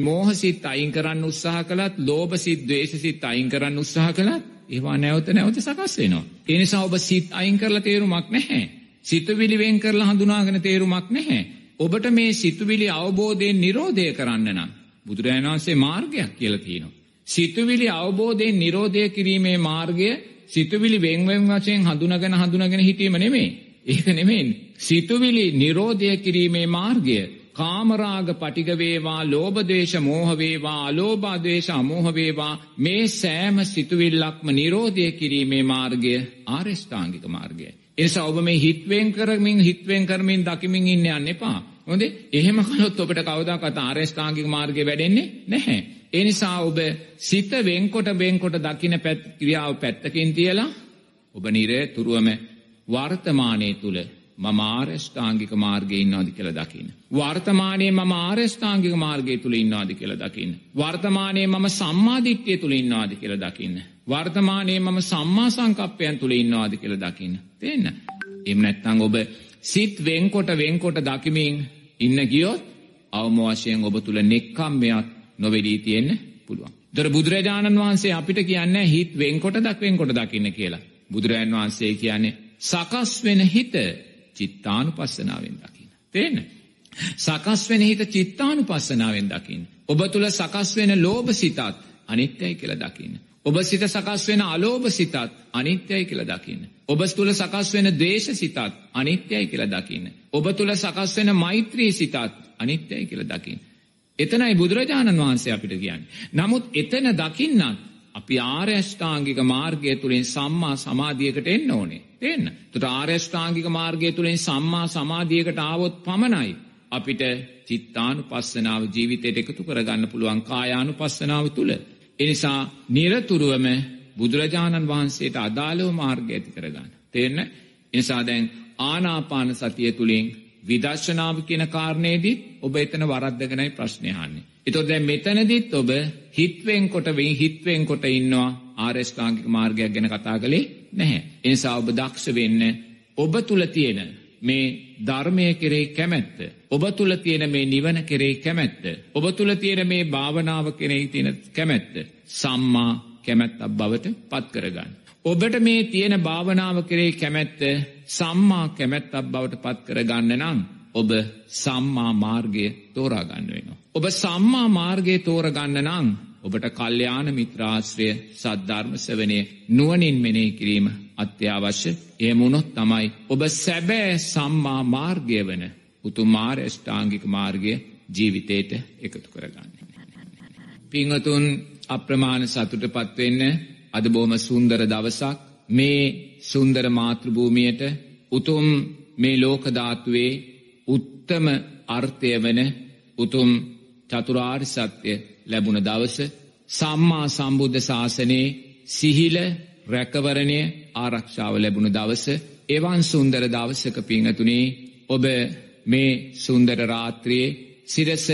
Speaker 2: මෝහසිත අයින් කරන්න උත්සාහ කළත්, ලෝභසිත, ද්වේෂසිත අයින් කරන්න උත්සාහ කළත් ඒවා නැවත නැවත සකස් වෙනවා. ඒ නිසා ඔබ සිත් අයින් කරලා තේරුමක් නැහැ. සිතුවිලි වෙන් කරලා හඳුනාගෙන තේරුමක් නැහැ. ඔබට මේ සිතුවිලි අවබෝධයෙන් නිරෝධය කරන්න නම් බුදුරජාණන් වහන්සේ මාර්ගයක් කියලා තියෙනවා. සිතුවිලි අවබෝධයෙන් නිරෝධය කිරීමේ මාර්ගය සිතුවිලි වෙන්වෙන් වශයෙන් හඳුනගෙන හඳුනගෙන හිටීම නෙමේ. ඒක නෙමෙයි. සිතුවිලි නිරෝධය කිරීමේ මාර්ගය කාමරාග පටිග වේවා ලෝභ දේශ මෝහ වේවා අලෝභ දේශ අමෝහ වේවා මේ සෑම සිතුවිල්ලක්ම නිරෝධය කිරීමේ මාර්ගය ආරෂ්ඨාංගික මාර්ගයයි. එනිසා ඔබ මේ හිත්වෙන් කරමින් හිත්වෙන් කරමින් දකිමින් ඉන්න යන්න එපා. හොඳේ? එහෙම කළොත් ඔබට කවදාකවත් ආරෂ්ඨාංගික මාර්ගය වැඩෙන්නේ නැහැ. ඒ නිසා ඔබ සිත වෙන්කොට වෙන්කොට දකින පැත් ක්‍රියාව පැත්තකින් තියලා ඔබ නිරතුරුවම වර්තමානයේ තුල මම ආරෂ්ඨාංගික මාර්ගයේ ඉන්නවාද කියලා දකින්න. වර්තමානයේ මම ආරෂ්ඨාංගික මාර්ගය තුල ඉන්නවාද කියලා දකින්න. වර්තමානයේ මම සම්මාදිට්ඨිය තුල ඉන්නවාද කියලා දකින්න. වර්තමානයේ මම සම්මා සංකප්පයන් තුල ඉන්නවාද කියලා දකින්න. තේන්න. එහෙම නැත්නම් ඔබ සිත් වෙන්කොට වෙන්කොට දකිමින් ඉන්න ගියොත් අවම වශයෙන් ඔබ තුල නෙක්ඛම්මයක් නොවෙඩී තියෙන්න පුළුවන්. දොර බුදුරජාණන් වහන්සේ අපිට කියන්නේ හිත් වෙන්කොට දක් වෙන්කොට දකින්න කියලා. බුදුරජාණන් වහන්සේ කියන්නේ සකස් වෙන හිත චිත්තානුපස්සනාවෙන් දකින්න. තේන්න. සකස් වෙන හිත චිත්තානුපස්සනාවෙන් දකින්න. ඔබ තුළ සකස් වෙන ලෝභ සිතත් අනිත්‍යයි කියලා දකින්න. ඔබ සිත සකස් වෙන අලෝභ සිතත් අනිත්‍යයි කියලා දකින්න. ඔබ තුළ සකස් වෙන දේශ සිතත් අනිත්‍යයි කියලා දකින්න. ඔබ තුළ සකස් වෙන මෛත්‍රී සිතත් අනිත්‍යයි කියලා දකින්න. එතනයි බුදුරජාණන් වහන්සේ අපිට කියන්නේ. නමුත් එතන දකින්නත් අපි ආර්යෂ්ඨාංගික මාර්ගය තුළින් සම්මා සමාධියකට එන්න ඕනේ. තේන්න. තුට ආර්යෂ්ඨාංගික මාර්ගය තුළින් සම්මා සමාධියකට ආවොත් පමණයි. අපිට චිත්තානු පස්සනාව ජීවිතයට එකතු කරගන්න පුළුවන් කායානු පස්සනාව තුළ. එනිසා නිරතුරුවම බුදුරජාණන් වහන්සේට අදාළව මාර්ග ඇති කරගන්න. තේන්න. එනිසා දැන් ආනාපාන සතිය තුළින් විදර්ශනාව කියන කාරණයේදී ඔබ එතන වරද්දගෙනයි ප්‍රශ්නයහන්නේ. එතොට දැන් මෙතනදිත් ඔබ හිත්වෙන් කොට වෙයි හිත්වෙන් කොට ඉන්නවා ආර්යෂ්ඨාංගික මාර්ගයක් ගැන කතා කළේ නැහැ. එනිසා ඔබ දක්ෂ වෙන්න ඔබ තුල තියෙන මේ ධර්මය කෙරෙහි කැමැත්ත ඔබ තුල තියෙන මේ නිවන කෙරෙහි කැමැත්ත ඔබ තුල තියෙන මේ භාවනාව කෙරෙහි තියෙන කැමැත්ත සම්මා කැමැත්තක් බවට පත් කරගන්න. ඔබට මේ තියෙන භාවනාව කෙරෙහි කැමැත්ත සම්මා කැමැත්තක් බවට පත් කරගන්න නම් ඔබ සම්මා මාර්ගය තෝරාගන්න වෙනවා. ඔබ සම්මා මාර්ගය තෝරගන්න නම් ඔබට කල්්‍යයාන මිත්‍රාශ්‍රය සද්ධර්ම සවනය නුවනින් මෙනේ කිරීම අත්‍යවශ්‍ය එමුණොත් තමයි ඔබ සැබෑ සම්මා මාර්ගය වන උතුමාර ෂ්ඨාංගික මාර්ගය ජීවිතයට එකතු කරගන්න. පිංහතුන් අප්‍රමාණ සතුට පත්වෙන්න අද බෝම සුන්දර දවසක්. මේ සුන්දර මාතෘභූමියයට උතුම් මේ ලෝකධාතුවේ උත්තම අර්ථය වන උතුම් චතුරාර් සත්‍යය ලැබුණ දවස සම්මා සම්බුද්ධ ශාසනයේ සිහිල රැකවරණය ආරක්ෂාව ලැබුණ දවස එවන් සුන්දර දවසක පිංහතුනේ ඔබ මේ සුන්දර රාත්‍රියයේ සිරස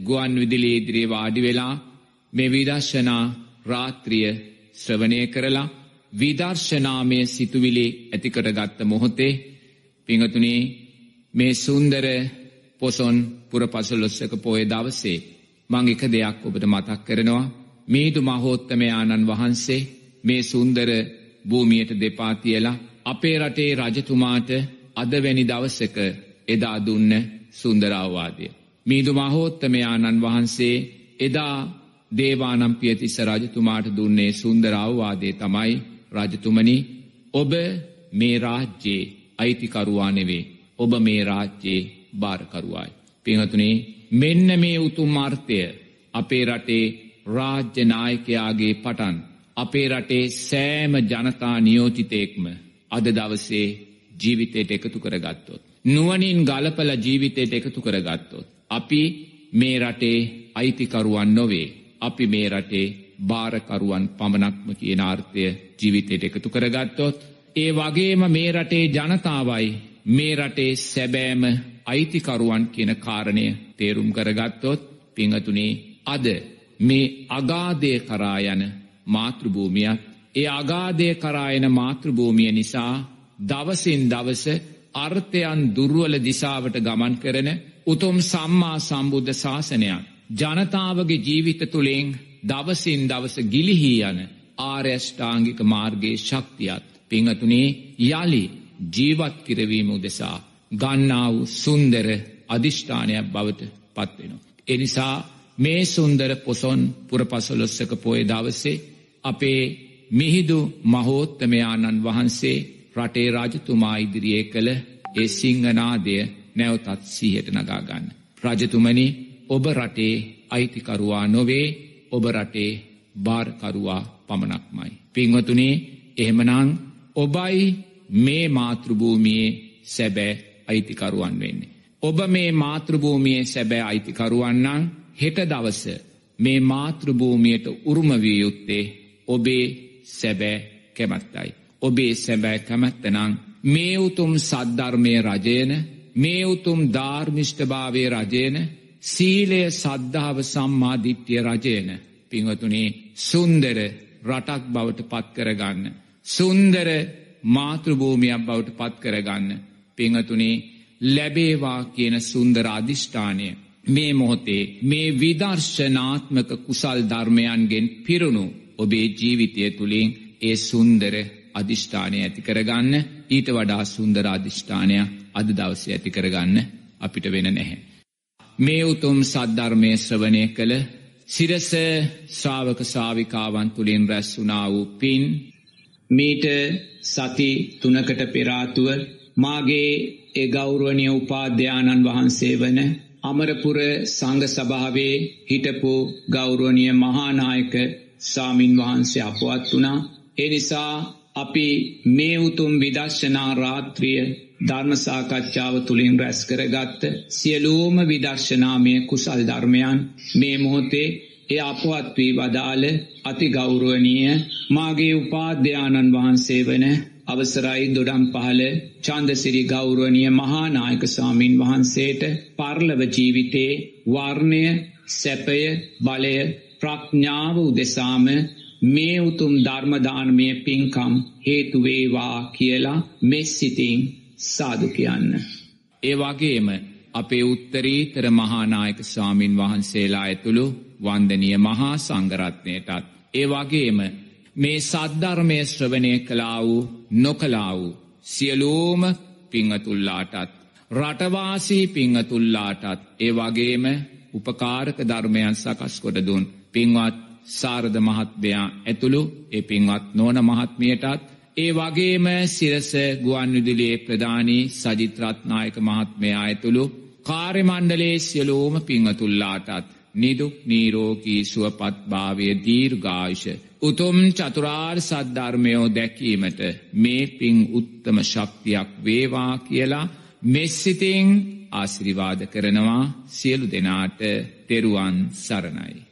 Speaker 2: ගුවන් විදිලි ඉදිරියේ වාඩි වෙලා මේ විදර්ශනා රාත්‍රිය ශ්‍රවණය කරලා විදර්ශනාමය සිතුවිලි ඇතිකට ගත්ත මොහොතේ පිංහතුනේ මේ සුන්දර පොසොන් පුර පසලොස්සක පෝය දවසේ මං එක දෙයක් ඔබට මතක් කරනවා මීදු මහෝත්තමයාණන් වහන්සේ මේ සුන්දර භූමියට දෙපා තියලා අපේ රටේ රජතුමාට අදවැනි දවසක එදා දුන්න සුන්දරාවාදය. මීදු මහෝත්තමයාණන් වහන්සේ එදා දේවානම් පියතිස්ස රජතුමාට දුන්නේ සුන්දරාවවාදේ තමයි රජතුමනි ඔබ මේ රාජ්‍යයේ අයිතිකරුවා නෙවේ ඔබ මේ රාජ්‍යයේ භාරකරුවායි. පිහතුනේ මෙන්න මේ උතුම් අර්ථය අපේ රටේ රාජ්‍ය නායකයාගේ පටන් අපේ රටේ සෑම ජනතා නියෝජිතයෙක්ම අද දවසේ ජීවිතයට එකතු කරගත්තොත්. නුවනින් ගලපල ජීවිතයට එකතු කරගත්තොත්. අපි මේ රටේ අයිතිකරුවන් නොවේ. අපි මේ රටේ භාරකරුවන් පමණක්ම කියන ආර්ථය ජීවිතයට එකතු කරගත්තොත්. ඒ වගේම මේ රටේ ජනතාවයි මේ රටේ සැබෑම අයිතිකරුවන් කියන කාරණය තේරුම් කරගත්තොත් පිංහතුනේ අද මේ අගාදය කරා යන මාතෘභූමියක් ඒ අගාදය කරායන මාතෘභූමිය නිසා දවසින් දවස අර්ථයන් දුර්ුවල දිසාවට ගමන් කරන උතුම් සම්මා සම්බුද්ධ ශාසනයක් ජනතාවගේ ජීවිත තුළින් දවසින් දවස ගිලිහී යන ආර්යෂ්ඨාංගික මාර්ගයේ ශක්තියත් පිංහතුනේ යළි ජීවත් කිරවීම උදෙසා ගන්නා වූ සුන්දර අධිෂ්ඨානයක් බවට පත්වෙනවා. එනිසා මේ සුන්දර පොසොන් පුරපසලොස්සක පොය දවසේ අපේ මිහිදු මහෝත්තමයාණන් වහන්සේ රටේ රාජතුමා ඉදිරියේ කළ ඒ සිංහනාදය නැවතත් සීහට නගාගන්න. රජතුමනි ඔබ රටේ අයිතිකරුවා නොවේ ඔබ රටේ භාරකරුවා පමණක්මයි. පින්වතුනේ එහෙමනං ඔබයි මේ මාතෘභූමියයේ සැබෑ අයිතිකරුවන් වෙන්නේ. ඔබ මේ මාතෘභූමියයේ සැබෑ අයිතිකරුවන්නන් හෙට දවස මේ මාතෘභූමියයට උරුමවිය යුත්තේ ඔබේ සැබෑ කැමැත්තයි. ඔබේ සැබෑ කැමැත්තනං මේ උතුම් සද්ධර්මය රජයන මේ උතුම් ධර්මිෂ්ඨභාවය රජයන සීලය සද්ධාව සම්මාධිට්්‍යය රජයන පිංවතුනේ සුන්දර රටක් බවට පත් කරගන්න. සුන්දර මාතෘභූමියක් බවට පත් කරගන්න. පිංහතුනේ ලැබේවා කියන සුන්දර අධිෂ්ඨානය. මේ මොහොතේ මේ විදර්ශනාත්මක කුසල් ධර්මයන්ගෙන් පිරුණු ඔබේ ජීවිතය තුළින් ඒ සුන්දර අධිෂ්ඨානය ඇති කරගන්න ඊට වඩා සුන්දර අධිෂ්ඨානය අද දවසේ ඇති කරගන්න අපිට වෙන නැහැ. මේ උතුම් සද්ධර්මය ශ්‍රවණය කළ සිරස ශ්‍රාවක ශාවිකාවන් තුළින් රැස් වුනා වූ පින්
Speaker 3: මීට සති තුනකට පෙරාතුව මාගේ ඒ ගෞරුවනය උපාධ්‍යානන් වහන්සේ වන අමරපුර සංඝ සභාවේ හිටපු ගෞරුවනය මහානායක සාමින් වහන්සේ අපවත් වුණා. ඒ නිසා අපි මේ උතුම් විදර්ශනා රාත්‍රිය ධර්මසාකච්ඡාව තුළින් රැස් කරගත්ත සියලූම විදර්ශනාමය කුසල් ධර්මයන් මේ මොහොතේ එය අපවත් වී වදාළ අති ගෞරුවනීය මාගේ උපාධ්‍යානන් වහන්සේ වන අවසරයි දොඩම් පහල චන්දසිරි ගෞරුවනිය මහානායක සාමීන් වහන්සේට පර්ලව ජීවිතේ වර්ණය සැපය බලය ප්‍රඥාව උදෙසාම මේ උතුම් ධර්මදානමය පින්කම් හේතුවේවා කියලා මෙස්සිතින් සාදු කියන්න.
Speaker 2: ඒ වගේම අපේ උත්තරීතර මහානායක ස්වාමින් වහන්සේලා ඇතුළු වන්දනිය මහා සංගරත්නයටත්. ඒ වගේම මේ සද්ධර්මය ශ්‍රවණය කලා වූ නොකලා වූ සියලූම පිංහතුල්ලාටත්. රටවාසී පිංහතුල්ලාටත් ඒ වගේම උපකාරක ධර්මයන් සකස් කොට දුන් පින්වත් සාරධ මහත්මයා ඇතුළු ඒ පින්වත් නෝන මහත්මියටත් ඒ වගේම සිරස ගුවන් විදුලියේ ප්‍රධානී සජිත්‍රත්නායක මහත්මයා ඇතුළු කාර්යමණ්ඩලේ සියලෝම පිංහතුල්ලාටත් නිදුක් නීරෝගී සුවපත් භාවය දීර්ඝායුෂ උතුම් චතුරාර් සද්ධර්මයෝ දැකීමට මේ පින් උත්තම ශක්තියක් වේවා කියලා මෙස්සිතිං ආශිරිවාද කරනවා. සියලු දෙනාට තෙරුවන් සරණයි.